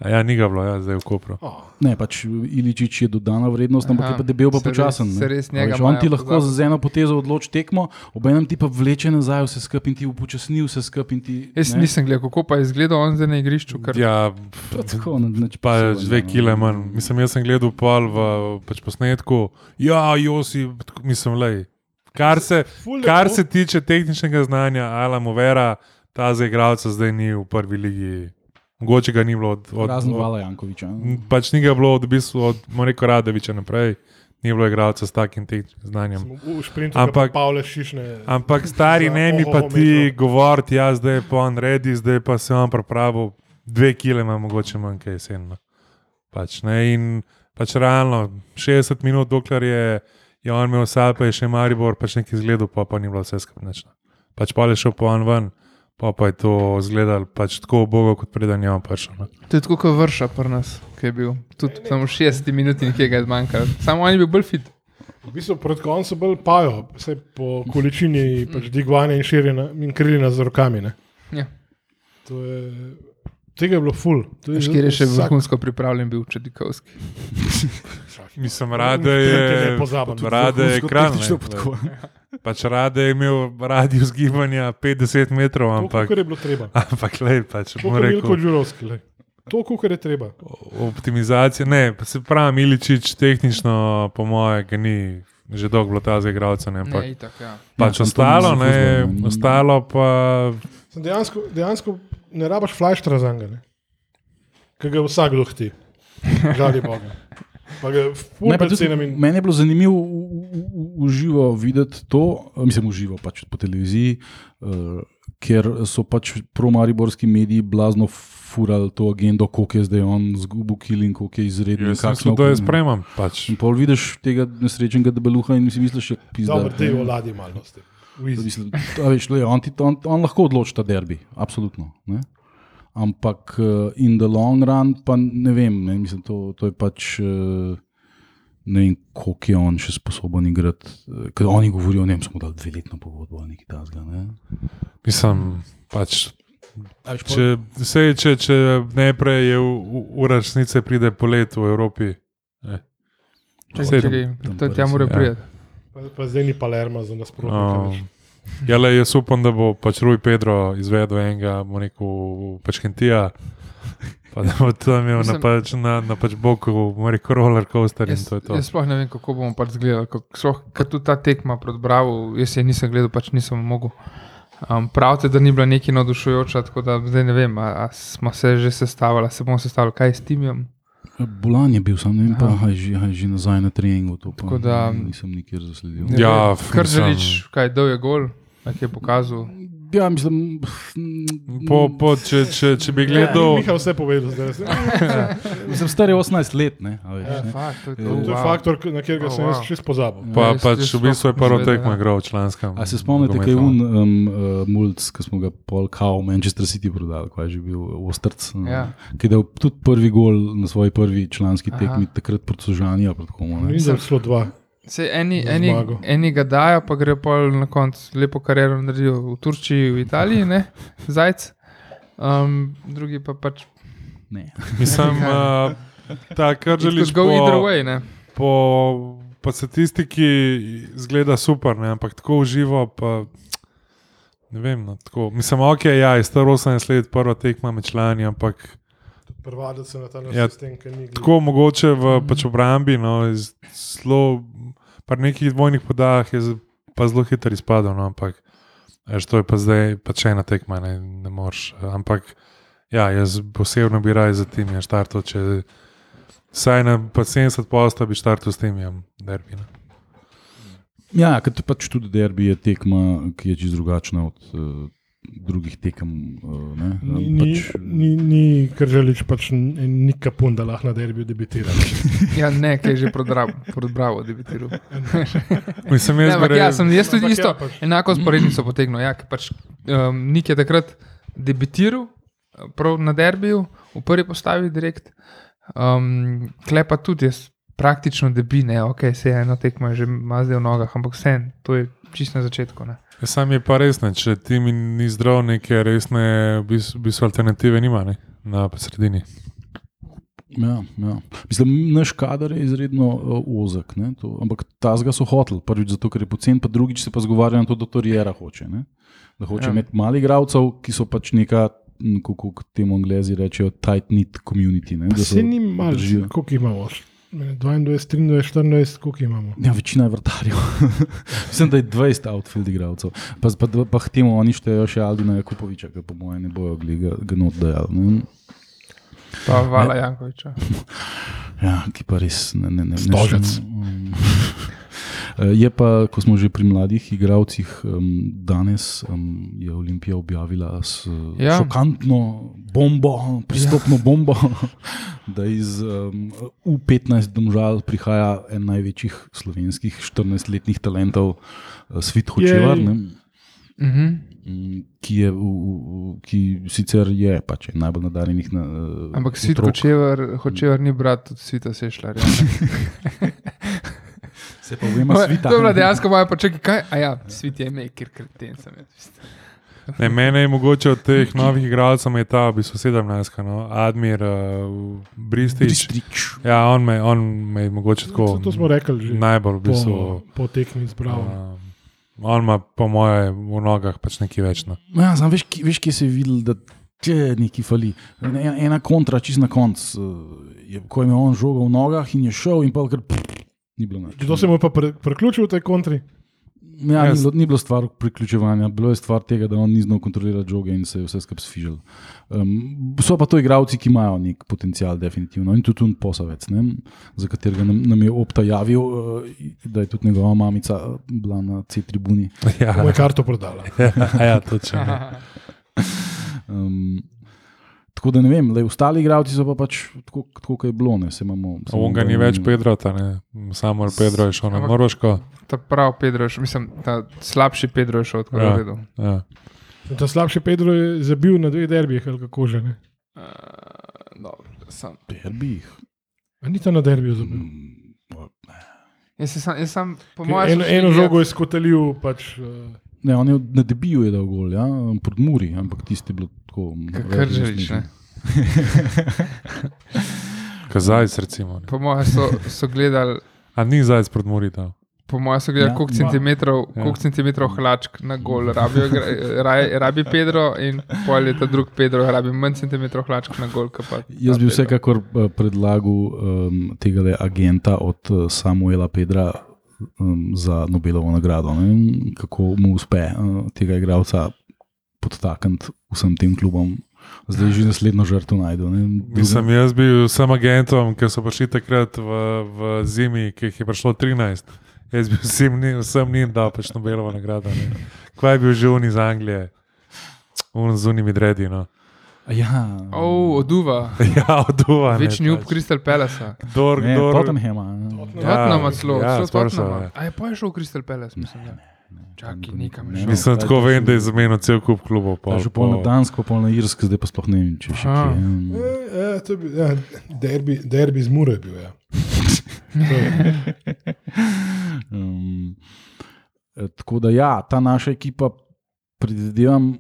A ja, ni ga bilo, ja, zdaj v Kopru. Oh. Ne, pač Iličič je dodana vrednost, ampak Aha, je pa debel, pa počasen. veš, On ti lahko z eno potezo odloči tekmo, obenem ti pa vleče nazaj vse skupaj in ti upočasni vse skupaj. in ti, Jaz ne. nisem gledal, kako pa je izgledal on zdaj na igrišču. Kar... Ja, Pa tako, na- nič pa dve kile manj. Mislim, jaz sem gledal pol v pač posnetku. Ja, Josi, mislim, lej. Kar se, kar se tiče tehničnega znanja, Alan Movera, ta za igralca zdaj ni v prvi ligi. Mogoče ga ni bilo od, od, Razen Vala Jankoviča. pač ni ga bilo od, v bistvu, od Moreko Radoviča naprej, ni bilo igralca s takim tehničnim znanjem. Šprintu Ampak- Šišne. Ampak stari, ne mi pa ti govoriti, jaz zdaj pa on redi, zdaj pa se vam pripravil, dve kile ima mogoče manj, kaj jesen. No. Pač, ne, in pač realno, 60 minut, dokler je, je on imel sal, pa je še Maribor, pač nekaj zgledal, pa, pa ni bilo vse skupnečno. Pač pa je šel po on ven, pa, pa je to zgledal pač tako bogo, kot preden je on prišel. No. To je tako kot vrša pri nas, ki je bil. Tudi samo 60 minut in nekaj je zmanjkalo. Samo on je bil bolj fit. V bistvu pred koncem bolj pajo, vse po količini pač digovanja in širjenja in krilina z rokami. Ne. Ja. To je, tega je bilo ful. Škir je še vrhunsko pripravljen bil Čedikovski. Mislim, rade je, ne rade je kran. Pač rade je imel radijus gibanja 50 metrov, To, ampak, kar je bilo treba. ampak lej, pač, To, je bilo Đurovski. lej. To, kar je treba. Optimizacija, ne, pa se pravi, Miličič, tehnično, po mojem, ga ni že dolgo bilo ta za igralca. Ne, ampak Ne, itak, ja. pač Ja, ostalo, ne, ne. ostalo pa. Sem Dejansko, dejansko ne rabaš flashtra za njega, ki ga vsak dohti. Žal je Boga. Ne, tudi in Meni je bilo zanimivo v- v- v- v živo videti to, eh, mislim, v živo pač po televiziji, uh, ker so pač promariborski mediji blazno furali to agendo, koliko je zdaj on zgubil killing, koliko je izredno. Jaz se to jaz spremem. Pač. In pol vidiš tega nesrečnega debeluha in si misliš, da dobro, da je v ladji easy. Mislim, a veš, le, on, ti, on, on lahko odloči ta derbi, absolutno. Ne? Ampak uh, in the long run, pa ne vem, ne, mislim, to, to je pač. Uh, ne vem, koliko je on še sposoben igrati. Uh, Ker oni govorijo, ne vem, smo dali dveletno pogodbo ali nekaj takega. Ne? Mislim, pač. Če, sej, če, če najprej je v, v, resnici pride polet v Evropi. Ne. Sedem. čakaj, Tam To pa tja res, mora ja. prijeti. Pa, pa zdaj ni Palerma za nasprotnika. Um, več. Ja, le, jaz upam, da bo pač Rui Pedro izvedel enega, bomo rekel, pač Kentija. Pa da bo tam imel na, Mislim- pač, na, na pač boku, bomo rekel, roller coaster in Jaz, to je to. jaz sploh ne vem, kako bomo pač zgledali. Ker tudi ta tekma pred Bravo, jaz je nisem gledal, pač nisem mogel. Um, pravite, da ni bila neki navdušujoča, tako da zdaj ne vem, a, a smo se že sestavili, a se bomo sestavili, kaj s Timijem. Bolan je bil, sam ne vem, pa Aha. a je že, je že nazaj na treningu. To pa Tako da- nisem nikjer zasledil. Ja, želiš, kaj dal je gol, kaj je pokazal. Ja, mislim. Po, po, če, če, če bi Ja, gledal, Miha vse povedal zdaj. (laughs) Mislim, star je 18 let, ne? a Veš, Ja, ne? fakt, to je, To je wow. faktor, na katerega Oh, sem jaz wow. čist pozabil. pa, jaz- pač v bistvu je prvo tekmo ja. igral v članskem. A se spomnite, kaj je un um, uh, mulc, ki smo ga pol kao Manchester City prodali, kaj je že bil Ostrc, um, Ja. ki je dal tudi prvi gol na svoji prvi članski tekmi, takrat proti Sožanju. Proti komu, ne? Nisem šlo dva. Se eni, eni, zmago. eni ga dajo, pa gre pa na koncu lepo kariero naredijo v Turčiji, v Italiji, ne? (laughs) Zajc. Um, drugi pa pač. Ne. (laughs) Mislim, uh, ta, kar želiš go either po, way, ne? po, po statistiki, zgleda super, ne? ampak tako uživo. Pa, ne vem, no, tako. Mislim, ok, ja, je star 18 let, prva tekma med člani, ampak Prvadec se na ta način Ja, ker ni glih. tako mogoče v pač obrambi, no, iz- zelo, pa nekih dvojnih podajah je pa zelo hitro izpadel, no, ampak veš, to je pa zdaj pač ena tekma, ne, ne moreš. Ampak ja, jaz posebno bi raje za tim, je štartov, če vsaj na pa 70 posta bi štartov s tem, jem derbi. Ne. Ja, ker to pač tudi derbi je tekma, ki je čisto drugačna od uh, drugih tekem. Uh, ne? Ni, pač, ni, ni kar želiš, pač n- ni kapun, da lahko na derbiju debitira. (laughs) Ja, ne, kaj je že prodbravo, debitiral. (laughs) Mislim, Ne, jaz ampak bi ja, sem jaz tudi Ampak isto, ja, pač. enako sporednico potegnil. Ja, ker pač, um, Nik je takrat debitiral, prav na derbiju, v prvi postavi direkt. Um, Klepa tudi jaz praktično debi, ne, ok, se je eno tekmo je že mazde v nogah, ampak vse, to je čisto na začetku. Ne. Ja, Sam je pa res, ne, če ti ni zdrav, neke resne v bistvu, v bistvu alternative nima ne, na sredini. Ja, ja. Mislim, naš kader je izredno uh, ozek, ne, to, ampak ta zga so hotel, prvič zato, ker je pocen, pa drugič se pa zgovarja na to, da to Rijera hoče. Ne. Da hoče Ja. imeti mali igralcev, ki so pač neka, kako temu anglezi rečejo, tight knit community. Ne, da so- Se ni malo, koliko imamo? Mene 22, 23, 24, koliko imamo? Ja, večina je vrtarjev. (laughs) Mislim, da je 20 outfield igralcev. Pa, pa, pa, temu oni štejejo še Aldina Jakupoviča, ki po mojem ne bojo ga, ga not dajali. ne. Pa Vala Jankoviča. Ja, ki pa res ne. ne, ne, ne Stožec. Um, Je pa, ko smo že pri mladih igralcih, um, danes um, je Olimpija objavila Ja. šokantno bombo, pristopno ja. bombo, (laughs) da iz um, U15 domžal prihaja en največjih slovenskih 14-letnih talentov, uh, Svit Hočevar. Mhm. mm, Ki, je, v, v, ki sicer je pač en najbolj nadarjenih na uh, Ampak otrok. hočevar, hočevar ni brat od svita sešljarja. (laughs) Se pa vemo, svita. To je bila dejansko moja počakaj, kaj? A ja, svit je ime, ker kreten sem. jaz. Ne, mene je mogoče od teh novih igralcev, je ta, v bistvu 17, no, Admir, uh, Bristič. Ja, on me, on me je mogoče tako To, smo rekli že najbolj v bistvu. po, po tekmi izbral. Um, on ima, po moje, v nogah pač nekaj več. No. Ja, znam, veš, ki- veš, kje se je videl, da če neki fali. Ena, ena kontra, čist na koncu, je, ko je imel on žogo v nogah in je šel, in pa kar pff, ni bilo nič. To se mu je pa pre, preključil v tej kontri. Ja, ni, Jaz- bilo, ni bilo stvar priključevanja, bilo je stvar tega, da on ni znal kontrolirati žoge in se je vse skupaj sfižil. Um, so pa to igravci, ki imajo nek potencial, definitivno. In tudi Tun Posavec, ne, za katerega nam, nam je opta javil, uh, da je tudi njegova mamica uh, bila na C-tribuni. Ja, Mu je karto prodala. (laughs) ja, točno. ne. (laughs) Um, tako da ne vem, le, ostali igravci so pa pač tako, tako kot je bilo. Ne, se imamo, se On ga ni več Pedrota, ne. samo Pedro je šel na Moroško. Ta prav Pedro, je šel- mislim, ta slabši Pedro je šel tako Ja. ja. redo. Ja. Ta slabši Pedro je zabil na dveh derbijih, ali kako že ne. Uh, dobro, sem. Derbijih. A ni ta na derbiju zabil. Mm, Jaz sem, sam- jaz sem po mojem, Eno, eno žogo je skotalil, pač, uh, Ne, on je na debiju je dal gol, ja, pod Muri, ampak tisti je bilo tako. Kar želiš, ne? (laughs) Kazajc, recimo. Ne. Po mojem so, so gledali, A ni zajec pred Murito. po mojem so gledali, Ja, koliko centimetrov, Ja. koliko centimetrov hlačk na gol rabijo, raj- rabi Pedro in pol je ta drug Pedro, rabi manj centimetrov hlačk na gol. Jaz bi Pedro. vsekakor eh, predlagal um, tega agenta od eh, Samuela Pedra um, za Nobelovo nagrado. Ne? Kako mu uspe uh, tega igralca podtakniti vsem tem klubom. Zdaj že naslednjo žrtvo najdu. ne. Mislim, jaz bi vsem agentom, ki so prišli takrat v, v zimi, ki jih je prišlo 13, jaz bi vsem, njim- vsem njim dal pač Nobelovo nagrado. Ne. Kaj je bil že un iz Anglije, un z unimi dredi. No. Ja, Oh, oduva, (laughs) Ja, oduva. večni up Crystal Palace. Dor, ne, dor, Tottenhama. Ja, Tottenham celo, ja, celo skoraj so, Tottenham. ja. A je pa je šel v Crystal Palace, mislim. Da. Čakaj, nekam je šel. Mislim, tako vem, da je zamenil cel kup klubov. Pa pol že pol na Dansko, pol na Irsko, zdaj pa sploh ne vem, če še kje. e, e, to bil, ja, derbi, derbi z Mure bil. Ja. (laughs) Um, eh, tako da, ja, ta naša ekipa, predvidevam,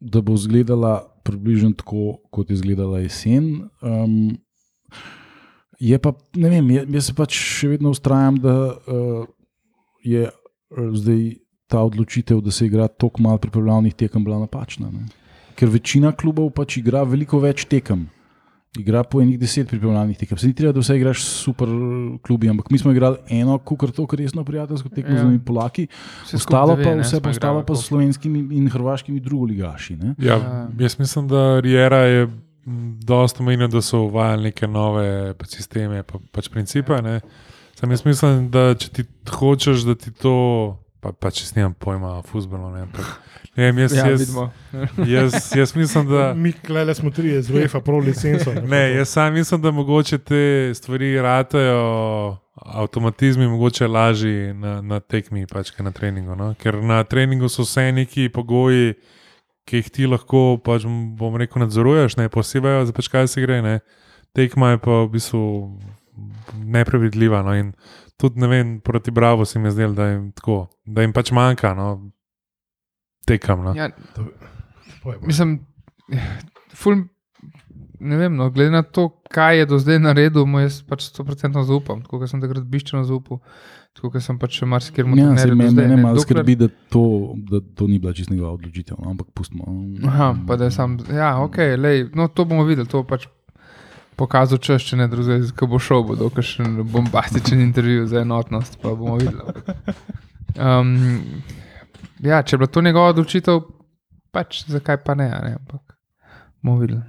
da bo izgledala približno tako, kot je izgledala jesen. Um, je pa, ne vem, jaz, se pač še vedno ustrajam, da uh, je uh, zdaj ta odločitev, da se igra tako malo pripravljalnih tekem, bila napačna. Ne? Ker večina klubov pač igra veliko več tekem. Igra po enih deset pripravljalnih tekem. Se ni treba, da vse igraš super klubi, ampak mi smo igrali eno, kukar to, resno prijateljsko tekmo Ja. ja. z njimi Polaki, Vse ostalo dve, pa, ne, vse smo pa ostalo igrali, pa s slovenskimi in hrvaškimi drugoligaši. Ne? Ja, Ja. jaz mislim, da Riera je m, dosta omenil, da so uvajali neke nove pač sisteme, pa, pač principe. Ne. Sam jaz mislim, da če ti hočeš, da ti to, pa, pa če snimam pojma o futbolu, ne, ampak, ne vem, jaz, Ja, jaz, vidimo. jaz, jaz mislim, da. (laughs) Mi, klele smo tri, z UEFA Pro licenco. (laughs) Ne, jaz sam mislim, da mogoče te stvari ratajo, avtomatizmi mogoče lažji na, na tekmi, pač na treningu. No? Ker na treningu so vse neki pogoji, ki jih ti lahko, pač, bom rekel, nadzoruješ, ne posebej, za pač kaj se gre. Ne? Tekma je pa v bistvu neprevidljiva. No, in tudi ne vem, proti Bravo se mi je zdelo, da jim, tako, da jim pač manjka. No, tekam. No. Ja, mislim, ful, ne vem, no, glede na to, kaj je do zdaj naredil, mu jaz pač 100% zaupam. Tako kot sem takrat biščeno zaupal, tako kot sem pač še marsikjer mu Ja, se trenerju do meni zdaj, me ne, malo dokler- skrbi, da to, da to ni bila čisto njegova odločitev, no, ampak pustimo. Aha, pa da je sam, ja, ok, lej, no to bomo videli, to pač pokazal če ne drugega, ko bo šel, bo kakšen bombastičen intervju za enotnost, pa bomo videli. Um, ja, če je bila to njegova odločitev, pač zakaj pa ne, ne ampak bomo videli.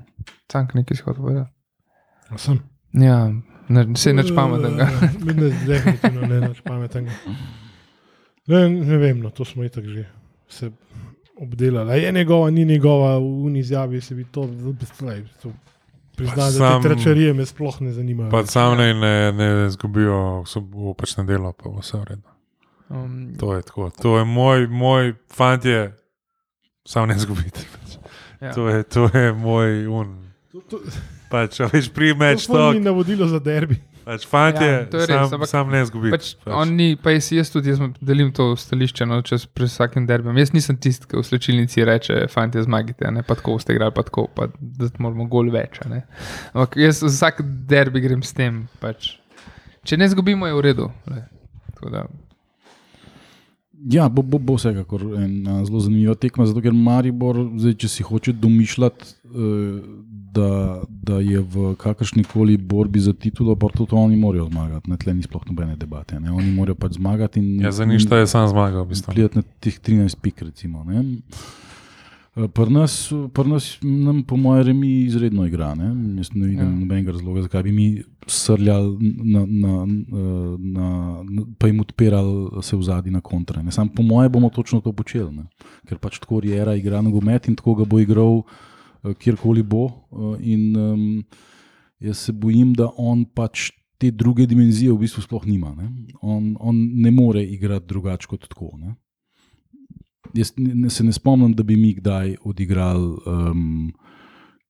Cank neki izhod povedal. A Sem. Ja, ne, se nič pametnega. (laughs) Eh, Ne, definitivno ne nič pametnega. Ne, ne vem, no, to smo itak že se obdelali. Je njegova, ni njegova, v uni izjavi se bi to, lej, to priznal, da sam- te tračarije me sploh ne zanimajo. Pa sam ne, ne, ne zgubijo, so pač nedelo, pa bo vse v redu. Um, To je tako. To je moj, moj fant, je sam ne zgubiti. Pač. Ja. To, je, to je moj un. To, to, Pač, a veš, primeč to to. ni navodilo za derbi. Pač, fant Ja, je, to je res, sam, ampak sam ne zgubiti. Pač on ni, pa jaz, jaz tudi jaz delim to stališče no, čez pred vsakim derbijem. Jaz nisem tisti, ki v slčilnici reče: Fantje, zmagite, a ne pa tako ste igrali, pa tako, pa da moramo gol več. Ampak jaz vsak derbi grem s tem. Pač. Če ne zgubimo, je v redu. Le. Tako Da, Ja, bo, bo, bo vsekakor ena zelo zanimiva tekma, zato ker Maribor, zdaj, če si hoče domišljati, eh, da, da je v kakršni koli borbi za titulo, pa tudi oni morajo zmagati. Ne, tle ni sploh nobene debate. Ne. Oni morajo pač zmagati in Ja, za ništa je sam zmagal, v bistvu. Prijeti na teh 13 pik, recimo. ne. Eh, Pri nas, pri nas nam, po mojem, remi izredno igra. Ne? Jaz ne vidim Ja. nobenega razloga, zakaj bi mi srljali, na, na, na, na, na, pa jim odpirali se v zadnji na kontre. Ne? Sam po mojem bomo točno to počeli, ne? ker pač tako Riera igra nogomet in tako ga bo igral eh, kjerkoli bo. eh, In um, jaz se bojim, da on pač. Te druge dimenzije v bistvu sploh nima. Ne? On, on ne more igrati drugače kot tako. Ne? Jaz ne, se ne spomnim, da bi mi kdaj odigrali um,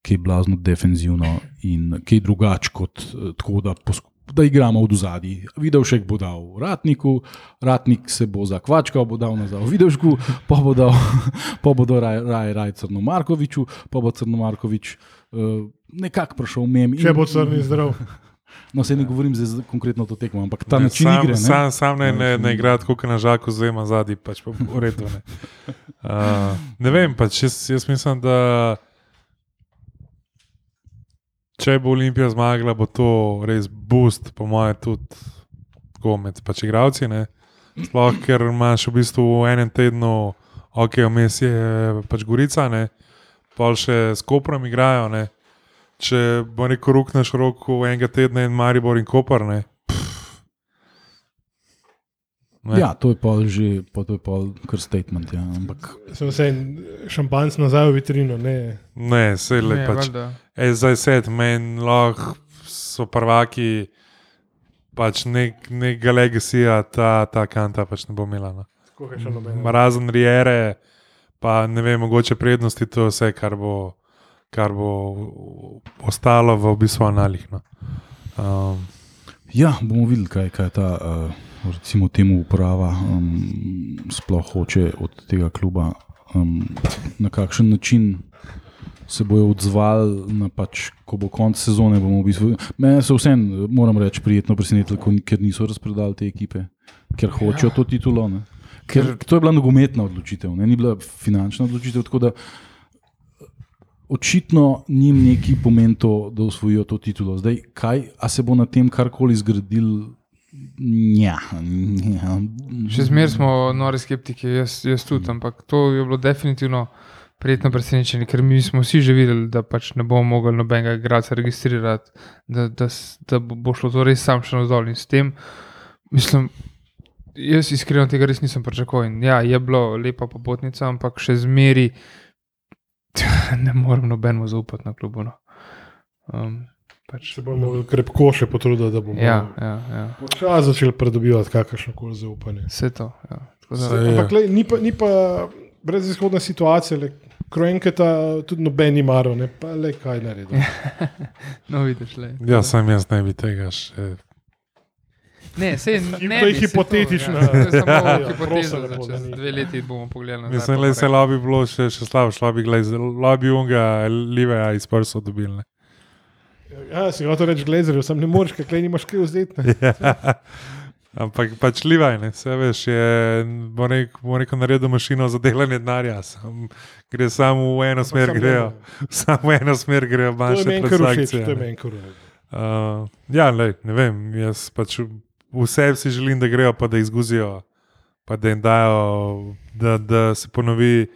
kaj blazno defenzivno in kaj drugače kot uh, tako, da, da igramo v zadnji. Videl še bo dal ratniku, ratnik se bo zakvačkal, bo dal nazaj v videžku, pa bo dal, (laughs) pa bo dal raj, raj, raj Crno Markoviču, pa bo Crno Markovič uh, nekako prišel mem. Če bo crni zdrav. No, se ne govorim zdaj konkretno to tekmo, ampak ta Ne, način sam, igre. Ne? Sam, sam ne, ne, ne Ja, igra tako, kot na žaku, zdaj ima zadnji, pač pa v redu. Ne, uh, (laughs) ne vem, pač jaz, jaz mislim, da če bo Olimpija zmagala, bo to res boost, po mojem, tudi tako med pač igravci. Ne. Sploh, ker imaš v bistvu v enem tednu, ok, vmes je pač Gorica, ne, pol še s Koprom igrajo. Ne. Če bo neko rukneš roko enega tedna in Maribor in Kopar, ne. pff. Ne. Ja, to je pa že, pa to je pa kar statement. Ja. Ampak Sem se šampanc nazaj v vitrino. Ne. Ne, se le pač. Ej, zdaj sedem, meni lahko so prvaki, pač nek, nekega legacija, ta, ta kanta pač ne bo imela. No. Razen Riere, pa ne vem, mogoče prednosti, to je vse, kar bo, kar bo ostalo v bistvu analih. No. Um, Ja, bomo videli, kaj, kaj ta, uh, recimo, temu uprava um, sploh hoče od tega kluba, um, na kakšen način se bojo odzvali, pač, ko bo konec sezone. bomo V bistvu, Mene so vsem, moram reči, prijetno presenetili, ker niso razpredali te ekipe, ker hočejo to titulo. Ne? Ker to je bila nogometna odločitev, ne? ni bila finančna odločitev. tako da Očitno njim neki pomen to, da osvojijo to titulo. Zdaj, kaj, a se bo na tem karkoli zgradil? Ja, ja. Še zmeraj smo nori skeptiki, jaz, jaz tudi, ampak to je bilo definitivno prijetno presenečenje, ker mi smo vsi že videli, da pač ne bomo mogli nobenega igralca registrirati, da, da, da bo šlo to res sam še navzdol in s tem. Mislim, jaz iskreno tega res nisem pričakoval. Ja, je bilo lepa popotnica, ampak še zmeraj (laughs) ne morem nobenemu zaupati na klubu. No. Um, pač, Se bomo krepko še potrudili, da bomo ja, ja, ja. počasi začeli pridobivati kakršno koli zaupanje. Vse to. Ja. Ja. Ampak lej, ni, pa, ni pa brezizhodna situacija. Le, Krojenketa tudi noben ni maro, ne pa le kaj naredi. (laughs) No, vidiš, le. ja, sam jaz ne bi tega še Ne, sej, (laughs) ne To je bi, To, ja. to je samo (laughs) Ja, hipoteza, čez dve leti bomo pogledali nazaj. Mislim, da se lobby bilo še, še slabše, lobby, lobby unga, liveja iz prsa dobili. ne. Ja, si hotel reči glazerju, sem ne moreš, kaj nimaš kaj vzeti. ne. Ampak pač livaj, ne, vse veš, je, bo rekel, rekel naredil mašino za delanje denarja, sam, gre samo v eno smer, Samo grejo, (laughs) samo v eno smer grejo To je bančne transakcije. všeč. Uh, ja, lej, ne vem, jaz pač vse si želim, da grejo, pa da izguzijo, pa da jim dajo, da, da se ponovi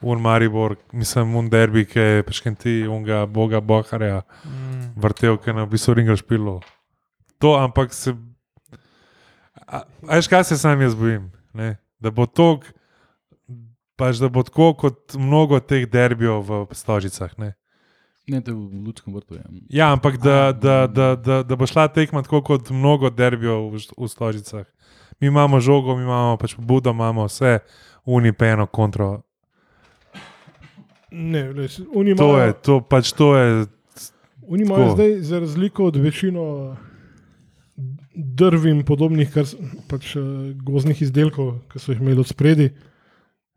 un Maribor, mislim, un derbi, ki je peškenti, unga boga Boharja, Mm. vrtel, ki na bistvu ringa špilo. To, ampak se. a- a Veš, kaj se sam jaz bojim? Ne? Da bo to, pač da bo tako kot mnogo teh derbijev v Stožicah. Ne? Ne, to je v Ljudskem vrtu. Ja. Ja, ampak da, da, da, da, da bo šla tekma tako kot mnogo derbijev v, v Stožicah. Mi imamo žogo, mi imamo pač budo, imamo vse, unipeno kontro. Ne, ne, oni To je, to pač to je. Oni imajo zdaj, za razliko od večino drv in podobnih kar, pač, eh, gozdnih izdelkov, ki so jih imeli od spredi,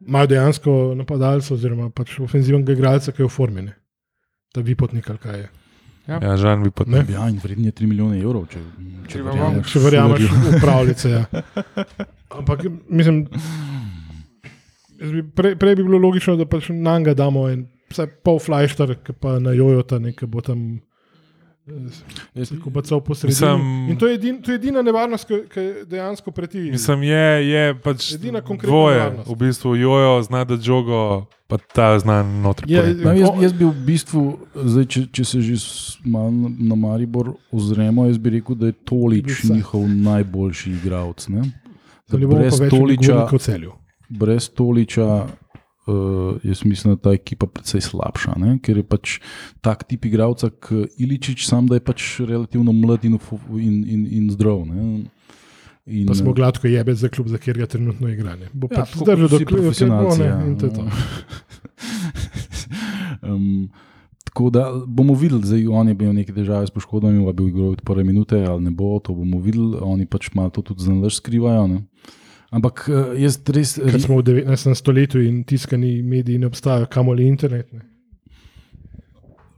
imajo dejansko napadalca oziroma pač ofenzivnega igralca, ki je v formi. Ne. Ta vipotnik ali kaj je. Ja, žan bi Ne. potem. Ja, in vredno je 3 milijone evrov, če, če Treba verjameš Če verjameš v pravljice. Ja. Ampak mislim, bi prej, prej bi bilo logično, da pač na njega damo en vsaj pol flajšter, ki pa na jojota nekaj bo tam. Jaz- Ko pa cel. Mislim- In to je, edin, to je edina nevarnost, ki dejansko preti. Mislim, je, je pač Edina konkretna dvoje. nevarnost. V bistvu jojo, zna da žogo, pa ta zna noter. Je- poriti. No, jaz, jaz bi v bistvu, zdaj, če, če se že malo na- Maribor ozremo, jaz bi rekel, da je Tolič njihov najboljši igralec. ne. Brez pa več Toliča, kot celju. brez Toliča, uh, jaz mislim, da je ta ekipa precej slabša, ne? ker je pač tak tip igralca, kot Iličič, sam da je pač relativno mlad in, in, in, in zdrav. Ne? In, Pa smo gladko jebe za klub, za kjer ga trenutno igra. Ne. Bo Ja, pač zdržal kot do kluba, profesionalci, ja. in to je to. (laughs) um, tako da bomo videli, zdaj on je imel neke težave s poškodbami, ali bo igral od prve minute ali ne bo, to bomo videli. Oni pač malo to tudi za nalaž skrivajo. Ne? Ampak eh, jaz res. Ker smo v 19. stoletju in tiskani mediji ne obstajajo, kamoli internet. Ne.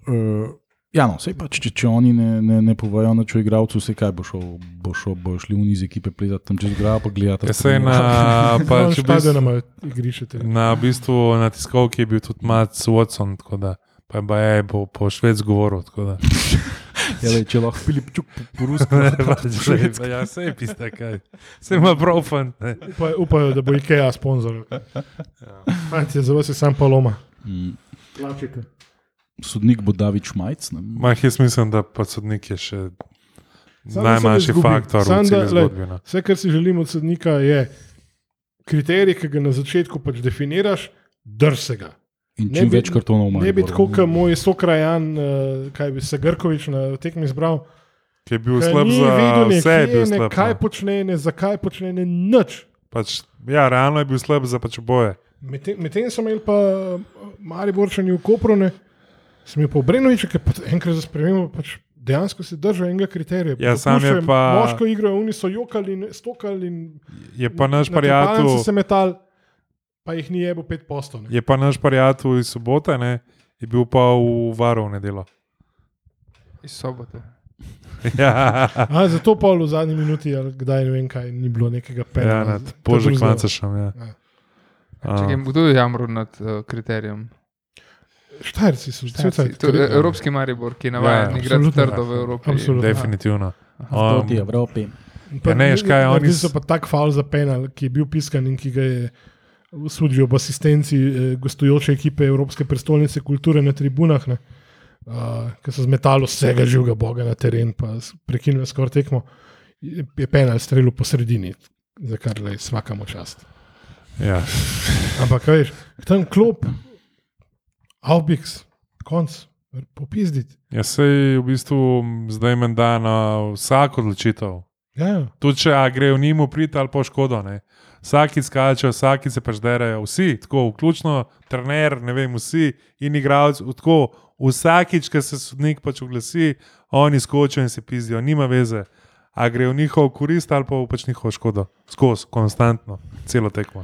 Uh, ja, no, sej pač, če, če oni ne, ne, ne povajo na čo igralcu, vse kaj bo šel, bo šel, bo šli v niz ekipe plezati tam čez grava, (laughs) pa gledati. Ja, saj na, pa, Pa če če v bistvu, imajo igrišče. te- na, bistvu, na tiskovki je bil tudi Matt Watson, tako da pa je baje po, po švedsko govoril. tako da. Ja, lej, če lahko Filip Čuk po, rusko. Ne, pač, glej, pa ja, sej piste kaj. Se ima fant. ne. Upajo, da bo IKEA sponzor. Fantje, za vas je sam paloma. Mm. Plačite. Sodnik bo David Šmajc. ne. Mah, jaz mislim, da pa sodnik je še se najmanjši faktor Samo v da, celi glej, zgodbi. no. Vse, kar si želim od sodnika, je kriterij, ki ga na začetku pač definiraš, drž se ga. In čim bi- več kartonov ima. Ne bi tako, kot moj sokrajan, uh, kaj bi se Grkovič na tekmi izbral. Ki je bil slab za vedel vse, je bil ne, slab. kaj no. počne, ne, zakaj počne, ne, nič. Pač, ja, realno je bil slab za pač oboje. Medtem medtem so imeli pa Mariborčani v Koprone, sem jih pa Obrenovič, ki je pa enkrat za spremembo pač dejansko se držal enega kriterija. Ja, sam je pa- Moško igro, oni so jokali, in stokali in Je pa naš prijatelj, pa jih ni jebo pet postov. je pa naš prijatelj iz sobote, ne, je bil pa v varu v nedelo. Iz sobote. (laughs) ja, A, zato pa v zadnji minuti, ali kdaj ne vem kaj, ni bilo nekega ja, pena. nad Božek Mancašem. Ja. Ja. A. Čekaj, kdo je jamrl nad uh, kriterijem? Štajerci so vse Štajerci. To je Evropski Maribor, ki je navaden Ja, igrati absolutno. trdo v Evropi. Absolutno. Definitivno. Proti Um, Evropi. Ja, ne, veš kaj, oni so pa tak faul za penal, ki je bil piskan in ki ga je sudijo ob asistenci eh, gostujoče ekipe Evropske prestolnice kulture na tribunah, ne, uh, ki so zmetali vsega živega boga na teren, pa prekinili skoraj tekmo. Je penal strelil po sredini, za kar le svakamo čast. Ja. Ampak, veš, tam klop, Albix, konc, popizditi. Ja, sej v bistvu zdaj meni da na vsako odločitev. Ja, ja. Tudi če a gre v njim priti ali pa škodo. Ne. Vsaki skačejo, vsaki se pač derajo, vsi, tako, vključno trener, ne vem, vsi in igralci. Tako, vsakič, ko se sodnik pač oglasi, oni skočijo in se pizdijo, nima veze. a gre v njihovo korist ali pa v pač njihovo škodo. Skozi, konstantno, celo tekmo.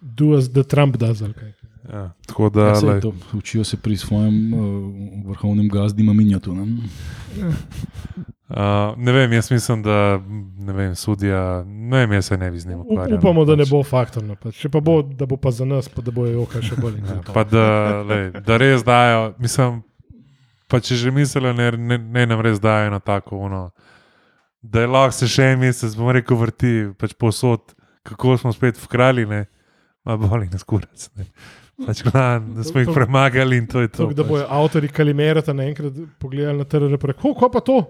Do as the Trump does. ali kaj. Ja, tako da, Ja, to, učijo se pri svojem uh, vrhovnem gazdi Maminjatu. Ne? (laughs) uh, ne vem, jaz mislim, da vem, sudija, ne vem, jaz se ne bi z njim ukvarjal. Upamo, da ne pač. bo faktorno. Pač. Če pa bo, da bo pa za nas, pa da bo joka še bolj. Ja, pa da, lej, da res dajo, mislim, pa če že mislijo, ne, ne, ne nam res dajo na tako uno. Da je lahko se še en mesec, bomo rekel, vrti pač posod, kako smo spet v kralji, ne, ma boli nas kurac. Ne. Pač, glan, da smo jih premagali in to je to. Tok, da pač. bojo avtori kalimerata naenkrat pogledali na trg in rekli: Kako pa to?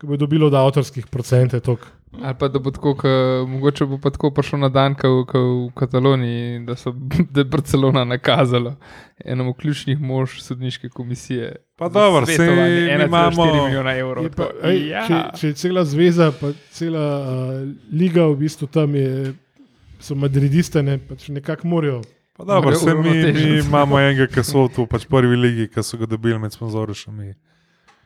Ko bo dobilo od avtorskih procente. Tok. Ali pa da bo tako, ka, mogoče bo pa tako prišel na dan, kot v Kataloniji, da, so, (laughs) da je Barcelona nakazala enemu ključnih mož sodniške komisije. Pa dobro, 1,4 imamo- milijona evrov. Pa, To- ej, ja. če, če je cela zveza, pa cela uh, liga v bistvu tam je, so madridiste, ne, pač nekako morajo. Pa dobro, vse mi, mi imamo enega, ki so v pač prvi ligi, ki so ga dobili med sponzoršami.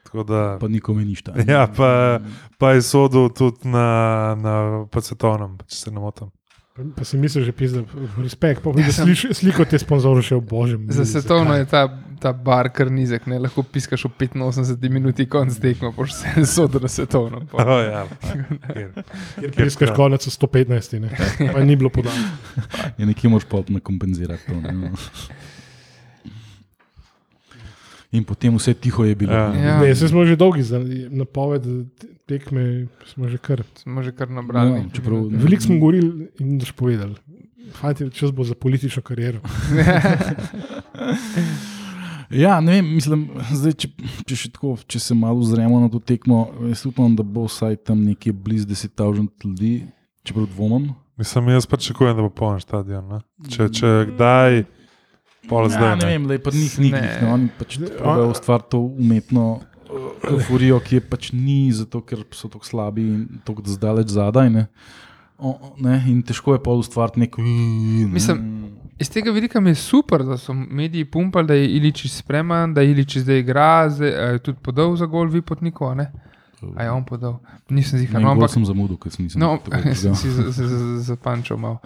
Tako da, Pa nikome ništa. Ja, pa, pa je sodel tudi na, na pa svetovnem, če se ne motim. Pa, pa si misliš, že pizda, respekt, pa vidi sliš, sliko te sponzorje še v božjem. Za svetovno je ta, ta bar kar nizek, ne lahko piskaš v 85 minuti, konc tekmo, pa še vse (laughs) sodo na svetovno. Oh, ja, kjer. Ker piskaš konec v 115, ne, pa ni bilo podano. Ja, nekje moraš pa kompenzirati to. Ne? In potem vse tiho je bilo. Ja. Ja. Ne, se smo že dolgi za napoved te- tekme, smo že kar. Smo že kar nabrali. Ja, čeprav- Veliko smo govorili in daš povedali. Fajn, čas bo za politično kariero. (laughs) Ja, ne vem, mislim, zdaj, če, če, tako, če se malo ozremo na to tekmo, jaz upam, da bo vsaj tam nekje blizu 10.000 ljudi, čeprav dvomim. Mislim, jaz pa čakujem, da bo poln stadion. Ne? Če, če kdaj, pol Ja, zdaj. ne Ne. vem, le pa njih ni Ne. njih. Oni pač Ne, pravijo a- ustvariti to umetno uh, euforijo, ki je pač ni, zato ker so tako slabi in tako zdaleč zadaj. Ne. O, ne, in težko je pa ustvariti neko. Ne. Mislim, Iz tega vidika mi je super, da so mediji pumpali, da je Ilič spreman, da Ilič zdaj igra, zdaj je tudi podal za gol, vi potnikov, ne? A je on podal? Nisem zihar. Ne, No, ampak sem zamudil, ker sem nisem No, (laughs) sem si za- za- za- zapančal malo.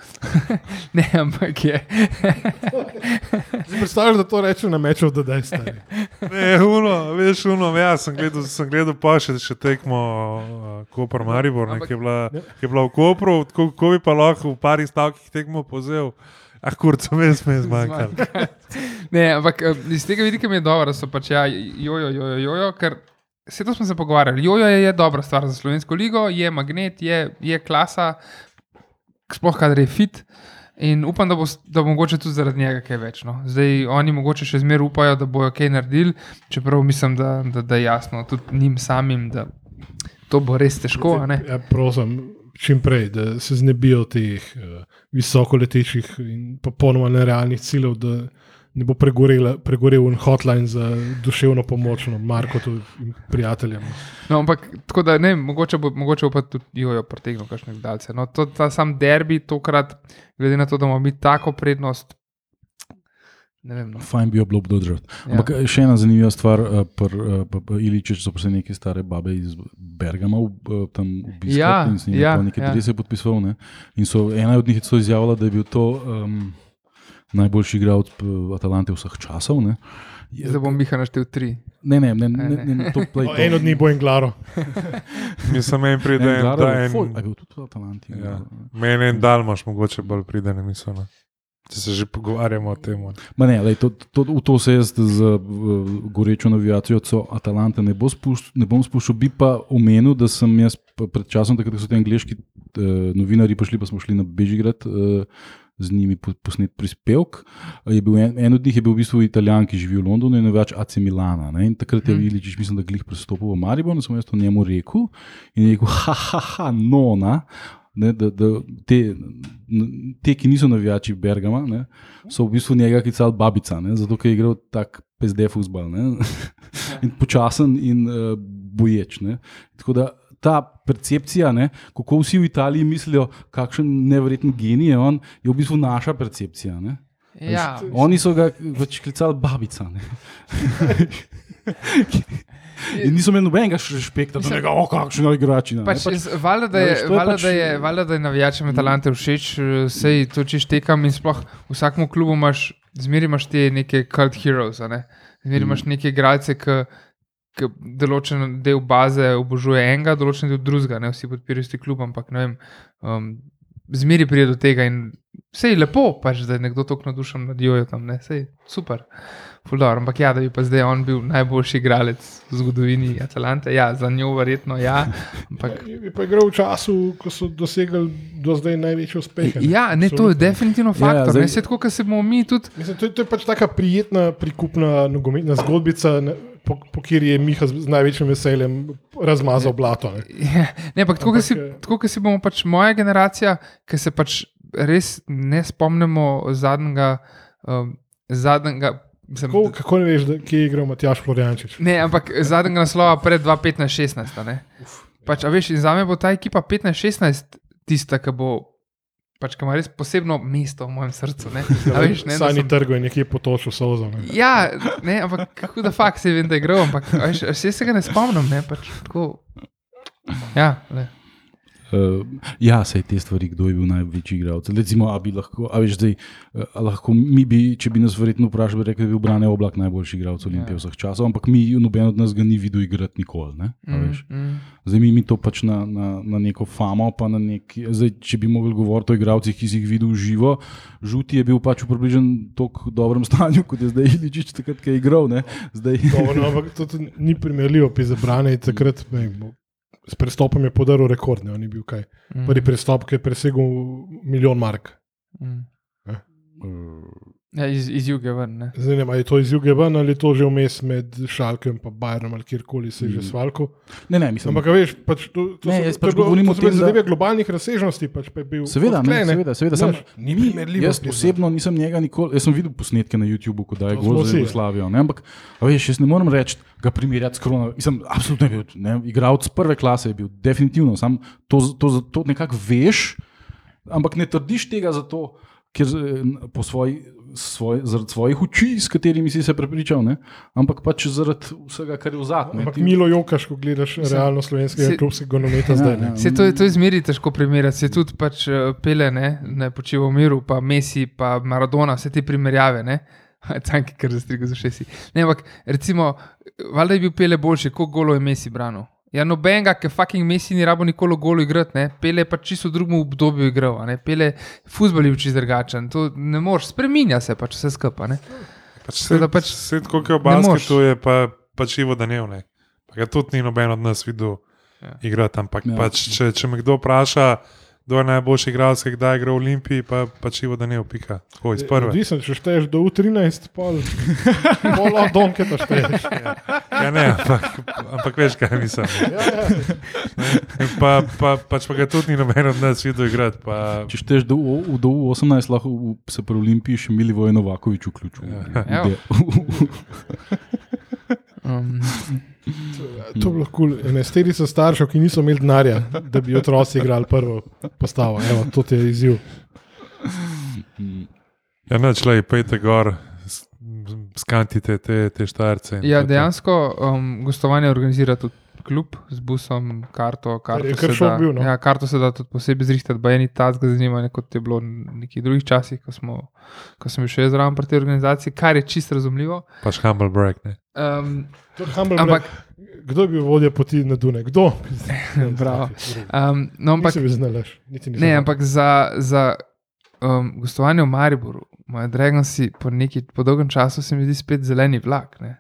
(laughs) ne, ampak je. (laughs) Predstavljaš, da to reče na meču, da je stari. (laughs) Ne, uno, veš, uno, ja, sem gledal, sem gledal pa še, še tekmo uh, Koper Maribor, ne, ki, je bila, ki je bila v Kopru, tako ko bi pa lahko v parih stavkih tekmo povzel. Ah, kurco, me sme zmanjkalo. (laughs) Ne, ampak eh, iz tega vidika mi je dobro, da so pač ja, jojo, jojo, jojo, ker vse to smo se pogovarjali. Jojo je, je dobra stvar za slovensko ligo, je magnet, je, je klasa, sploh kadar je fit. In upam, da bo, da bo mogoče tudi zaradi njega kaj več. No. Zdaj oni mogoče še zmeraj upajo, da bojo kaj naredili, čeprav mislim, da, da, da je jasno tudi njim samim, da to bo res težko. ne. Ja, prosim, čim prej, da se znebijo teh uh, visokoletečih in popolnoma nerealnih ciljev, da ne bo pregorela- pregorel en hotline za duševno pomoč, no, Marko in prijateljem. No, ampak tako da ne, mogoče bo, mogoče bo pa tudi jojo pretegnil kakšne gledalce. No, to, ta sam derbi tokrat, glede na to, da imamo mi tako prednost. Ne vem. No. Fajn bi jo bilo obdržati. Ja. Ampak eh, še ena zanimiva stvar, uh, pri uh, Iliči so pa se neke stare babe iz Bergama tam obiskali Ja, in s njimi ja, ja, nekaj ja. drese podpisoval. Ne? In so, ena od njih je celo izjavila, da je bil to um, najboljši igralec uh, Atalante vseh časov. Ne? Je- Zdaj bom Miha naštel tri. Ne, ne, ne, ne, ne, ne to play. No, (laughs) en od njih bo en glaro. Mislim, meni pride en, Glaro, da en, je bil tudi v Atalanti. ja, meni en dalmaš mogoče bolj pride, ne mislim. Ne. Če se že pogovarjamo o tem. ne. Ma ne, lej, to, to, v to se jaz z uh, gorečo navijacijo Atalante ne, bo spušč, ne bom spuščal. Bi pa omenil, da sem jaz pred časom, takrat ko so ti angliški uh, novinari prišli, pa smo šli na Bežigrad. Uh, Z njimi po- posnet prispevek. En, en od njih je bil v bistvu Italijan, ki živi v Londonu in več AC Milana. Ne? In takrat je Mhm. Iličič, mislim, da glih prestopil v Maribor in sem jaz to njemu rekel. In je rekel, ha, ha, ha, no, na. Ne, da, da te, te, ki niso navijači Bergama, ne, so v bistvu njega klicali babica, ne, zato ker je igral tak PSD futbol. (laughs) In počasen in uh, boječ. Ne. Tako da ta percepcija, ne, kako vsi v Italiji mislijo, kakšen nevreten genij je on, je v bistvu naša percepcija. Ne. Ja, Oni so ga pač klicali babica. (laughs) In niso imeli nobenega respekta, da Mislim- bi rekel, kakšno igrači. ne. Pač, Pač, pač, valjda, da je, veš, je valjda, pač- da je, valjda, da je navijačem Atalante všeč, sej to čiš tekam in sploh v vsakem klubu imaš, zmeri imaš te neke cult heroes, ne? zmeri imaš neke igralce, ki. Ki določen del baze obožuje enega, določen del drugega, ne vsi podpirajo isti klub, ampak ne vem, um, zmeri pride do tega in vse je lepo, pač, da je nekdo tako navdušen nad jojo tam, ne, vse je super, fuldor. Ampak ja, da bi pa zdaj on bil najboljši igralec v zgodovini Atalante, ja, za njo verjetno ja, ampak (laughs) Je pa igral v času, ko so dosegli do zdaj največje uspehe. ne. Ja, ne, to je Absolutno. definitivno Ja, ja, faktor. zdaj- Ja, Vse tako, kot se bomo mi tudi. Mislim, to, je, to je pač taka prijetna, prikupna nogometna zgodbica, ne, po, po kateri je Miha z, z največjim veseljem razmazal blato. Ne. Ne, ampak tako, kot si, eh, tako, si bomo pač moja generacija, ki se pač res ne spomnimo zadnjega. Um, zadnjega mislim, Kako, kako ne veš, da, kje je igral Matjaš Florjančič? Ne, ampak zadnjega naslova pred 2015-16. a ne. Pač, a veš, in za me bo ta ekipa 15-16 tista, ki bo. Pač, ki ima res posebno mesto v mojem srcu. Ne? (laughs) A veš, ne, Sani sem- trgo je nekje potočil sozo. Ne. Ja, ne, ampak kako da fakt se vem, da je igral, ampak veš, saj se ga ne spomnim. Ne, pač, tako, ja, le. Uh, ja, se je te stvari, kdo je bil največji igralec. Recimo, a bi lahko, a veš, zdaj, eh, a lahko mi bi, če bi nas verjetno vprašali, rekli, da je bil Brane Oblak najboljši igralec Olimpije Ja. vseh časov, ampak mi, noben od nas ga ni videl igrati nikoli. Ne? a Mm, veš. mm. Zdaj mi, mi to pač na, na, na neko famo, pa na neki. Zdaj, če bi mogli govoriti o igralcih, ki si jih videl živo, žuti je bil pač v približno tako dobrem (laughs) stanju, kot je zdaj Iličič, takrat, ko je igral. Ne? Zdaj, Dobro, no, ampak to ni primerljivo, pri zabrani takrat. Ne, S prestopom je podaril rekord, ne, on je bil kaj. Mm. Prvi prestop, ki je presegel milijon mark. Mm. Ja, iz, iz juga ven. Ne. Zdaj ne vem, ali je to iz Juge ven ali je to že vmes med Šalkem in Bajrom ali kjerkoli se je že Mm. svalko. ne, ne, mislim, Ampak, a veš, pač to, to, Ne, so, jaz to pač bilo- govorim to o tem, da- zadeve globalnih razsežnosti, pač pa je bil Seveda, ne, odklene. seveda, seveda, sam- ni primerljivo. Jaz priznam. osebno nisem njega nikoli, jaz sem videl posnetke na YouTubu, ko daje To gol za. Jugoslavijo. Ne? Ampak, a veš, jaz ne morem reči, ga primerjati s koronavirusom. Mislim, absolutno je bil, ne, igralec prve klase je bil, definitivno. Sam to, to, to nekako veš, ampak ne trdiš tega zato, ker eh, po svoji. Svoj, zaradi svojih oči, s katerimi si se prepričal, ne? ampak pač zaradi vsega, kar je v zadnjem. Ampak Milo Jokaš, ko gledaš realno slovenskega se- klubskega nogometa zdaj. ne. ja. Se to, je- to je zmeri težko primerjati, se tudi pač eh, pele, ne, ne počiva v miru, pa Messi, pa Maradona, vse te primerjave. Ne. (laughs) Tanki, ker zastriga za šesti. Ne, ampak recimo, valjda je bil pele boljši, koliko golo je Messi branil. Ja, nobenega, ki fucking Messi ni rabo nikoli golo igrati, ne. Pele pač čisto v drugem obdobju igral, a ne. Pele, futbol je čisto drugačen, to ne moreš, spreminja se pač vse skupaj, ne. Pač Seveda svet, pač pač, svet kot je moreš. basketu, je pa, pač Ivo Daniel. Ne. Pa ga tudi ni noben od nas videl Ja. igrati. Ampak ja. pač, če, če me kdo vpraša, kdo je najboljši igralec, kdaj igra v Olimpiji, pa pač Ivo Daniel, pika. Tako iz prve. Odvisno, če šteješ do U13, pol, (laughs) pol od donke pa šteješ. Ja, ne, ampak, ampak veš, kaj mislim. Ja, ja. Pa, pa, pač pa ga tudi ni noben od nas videl igrati. Pa, Če šteješ do, do 18, lahko v- se pri Olimpiji še Mili Vojno Vakovič vključil. Ja. (laughs) Um, To bi lahko enajsterica staršev, ki niso imeli denarja, da bi otroci igrali prvo postavo. Evo, to ti je izziv. ja, neč le, pejte gor, skantite te, te štarce. in Ja, je dejansko um, gostovanje organizira tudi klub z busom, karto. karto je kar se šok da- bil, no. Ja, karto se da tudi posebej zrihtati, pa eni tacga zanimanja, kot je bilo v nekih drugih časih, ko, smo, ko sem bil še jaz zraven pri tej organizaciji, kar je čisto razumljivo. Pač humble break. Ne. Um, humble ampak, break. Kdo je bil vodja poti na Dune? Kdo? (laughs) Bravo. (laughs) um, no, ampak, znalaš. ne, znal. ampak za, za um, gostovanje v Mariboru, moja draga si po, neki, po dolgem času se mi zdi spet zeleni vlak. Ne?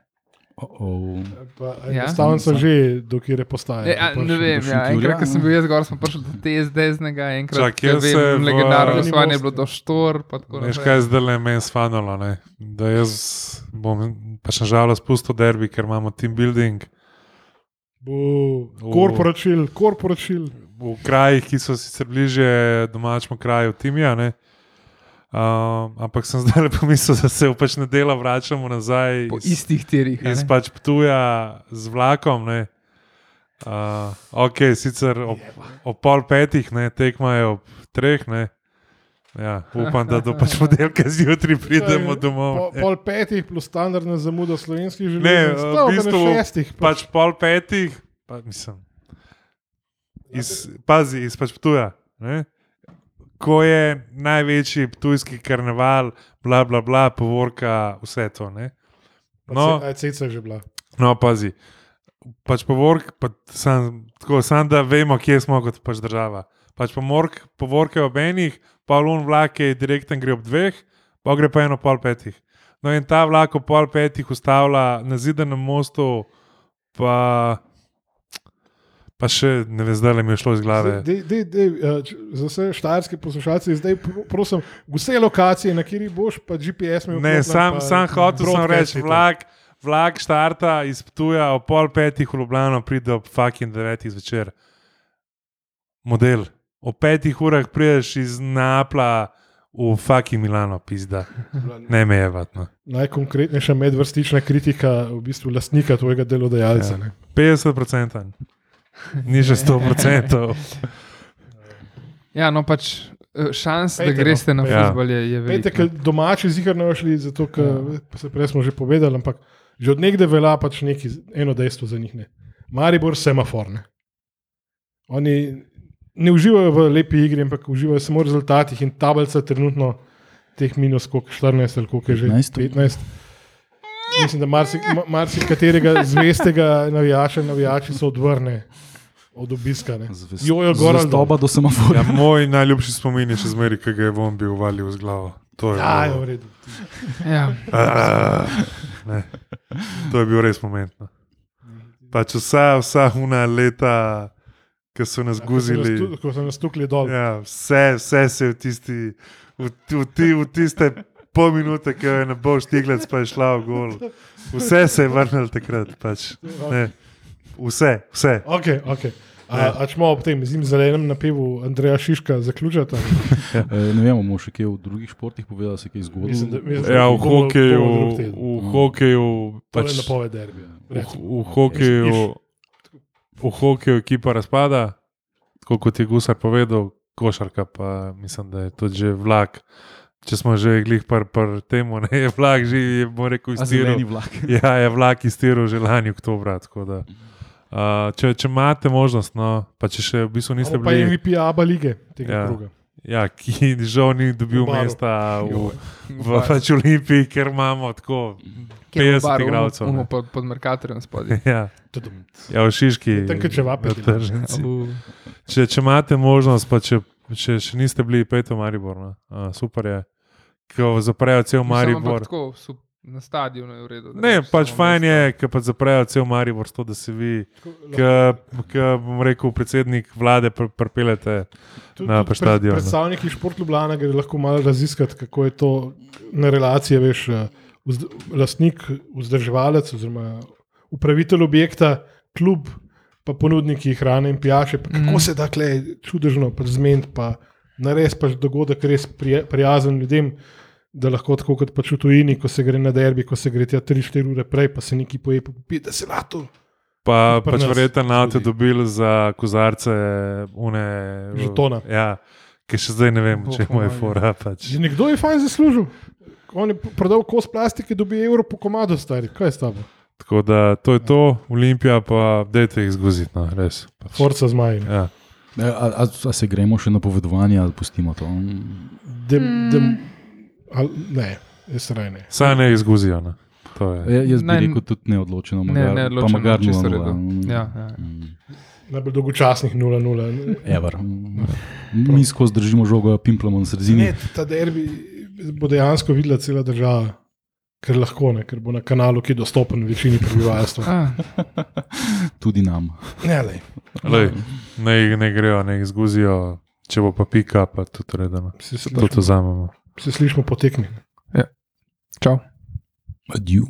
Oh, Pa, Ja. Enostavno so že, dokler je postaje. E, a, ne vem, ja, enkrat, ko sem bil jaz gor, smo prišli do TSD-znega, enkrat, Čak, jaz vem, v- legendarno Ni gostovanje je bilo do štor. pa tako Veš, kaj je zdaj le meni sfanalo? Ne? Da jaz bom pač nažalost pustil derbi, ker imamo team building Bo, korporačil, korporačil. v krajih, ki so sicer bliže domačemu kraju Timija. Ne? Um, ampak sem (laughs) zdaj pomislil, da se pač nedela vračamo nazaj Po iz, istih tirih. iz ne? pač Ptuja z vlakom. Ne? Uh, ok, sicer ob, ob pol petih, ne, tekmajo ob treh, ne. Ja, upam, da do pač podelka zjutraj pridemo domov. Po, pol petih plus standardna zamuda slovenskih železnic. Ne, Stalo v na bistvu šestih. Pač pol petih, pa mislim. Iz, pazi, iz pač tuja. Ko je največji tujski karneval, bla, bla, bla, povorka, vse to. Ne? No, ceca je že bila. no pazi. Pač povork, pa sam, tako, sam da vemo, kje smo kot pač država. Pač pomork, povorke ob enih, pol un vlak je direkten gre ob dveh, pa gre pa eno pol petih. No in ta vlak ob pol petih ustavlja na zidanem mostu, pa, pa še ne vem, zdaj le mi je šlo iz glave. Dej, dej, dej, eh, č- za vse štajerske poslušalce, zdaj pro- prosim, vse lokacije, na kateri boš, pa GPS mi Ne, sam, sam hotel sem reči, vlak, vlak štarta iz Ptuja ob pol petih v Ljubljano, pride ob fucking devetih zvečer. Model. Ob petih urah prideš iz Napla v fucking Milano, pizda. Ne me je vatno. Najkonkretnejša medvrstična kritika v bistvu lastnika tvojega delodajalca. Ja. Ja. 50%. Ni že 100%. Ja, no pač eh, šans, Pejte, da greste no. na Ja. futbol je, je Pejte, veliko. ker domači zihar ne šli, zato ker ja. se prej smo že povedali, ampak že od nekdaj velja pač neki, eno dejstvo za njih. Ne. Maribor semafor. Ne. Oni ne uživajo v lepi igri, ampak uživajo samo v rezultatih in tablica trenutno teh minus koliko, 14 ali koliko je že 15. 15. Mislim, da marsikaterega marsi katerega zvestega navijača, navijači so odvrne od obiska. ne. Jojo gor ali. Zvestoba do semaforja. Ja, moj najljubši spomin je še zmeraj, ki ga je von bil valil z glavo. To je, Ja, je v bilo, redu. Ja. Ne. to je bil res moment. No. Pač vsa, vsa una leta, ki so nas guzili. Ja, Ko so nas tukli dol. Ja, vse, vse se je v, tisti, v, v, ti, v tiste pol minute, ki je ne bo štiglec, pa je šla v gol. Vse se je vrnilo takrat. Pač. Ne. Vse, vse. Okay, okay. A, a če smo ob tem zim zelenem napevu Andreja Šiška zaključiti? Eh, Ne vem, bomo še kaj v drugih športih povedali, se kaj Mislim, da- zgodilo. mislim, Ja, v hokeju, drug teden. v hokeju, To je pač, napoved derbija. v, v hokeju, v hokeju ekipa razpada, tako kot je Gusar povedal, košarka pa mislim, da je tudi že vlak. Če smo že glih par, par temu, ne je vlak že, je, bomo rekel, vlak. Ja, je vlak iztiril že lani oktobra. tako da, Uh, če, če imate možnost, no, pa če še v bistvu niste Ali Pa bili, MVP ABA lige tega Ja. kroga. ja, ki (laughs) žal ni dobil V mesta v, v Bar. pač Olimpiji, ker imamo tako Kjer je 50 bar, igralcev. uno ne. Pod, pod Merkatorjem spodaj. (laughs) Ja, ja, v Šiški. Tam, v tržnici. Uh, Če, če imate možnost, pa če, če še niste bili pet v Maribor, no. uh, super je, ko zaprejo cel Maribor. Tako, su- na stadionu je v redu. Ne, greš pač fajn je, ker pa zaprejo cel Maribor, to, da se vi, ki bom rekel, predsednik vlade pr pripeljete. Tudi- Na pa štadionu. pred- Predstavniki Šport Ljubljana gre lahko malo raziskati, kako je to na relacije, veš, eh, vzd, lastnik, vzdrževalec oziroma upravitelj objekta, klub, pa ponudniki hrane in pijače. Pa kako mm. se da kle čudežno zmeniti, pa narediti pač dogodek res prije, prijazen ljudem. Da lahko tako kot pač v tujini, ko se gre na derbi, ko se gre tja 3-4 ure prej, pa se neki poje, pa da se lahko. Pa pač nas verjetno na avto zgodi. dobili za kozarce, une. Žetona. Ja, ki še zdaj ne vem, če mu je pomagal. fora. Pač. Že nekdo je fajn zaslužil. On je prodal kos plastike, dobi evro po komadu, stari. Kaj je s tabo? Tako da to je to, Olimpija pa dajte jih zguziti, no, res. Pač. Forca zmaj. Ja. A, a, a se gremo še na povedovanje ali pustimo to? Dem, dem, al, ne, jaz raj ne. Saj ne jih zguzijo. No. To je. Ja, jaz bi Ne, rekel tudi neodločeno, Ne, magar, ne, pa odločeno, magar čisto v 0-0. redu. Mm, Ja, ja. mm, Najbolj dolgočasnih 0-0. Ever. Mm. Mi skozi držimo žogo, pimplamo na sredini. Ne, ta derbi bo dejansko videla cela država, ker lahko ne, ker bo na kanalu, ki je dostopen večini prebivalstva. (laughs) Tudi nam. Ne, lej. Lej, ne, ne grejo, ne jih zguzijo, če bo pa pika, pa tudi redano. Se, Tudi slišimo, vzamemo. se slišimo potekni. čau. Adieu.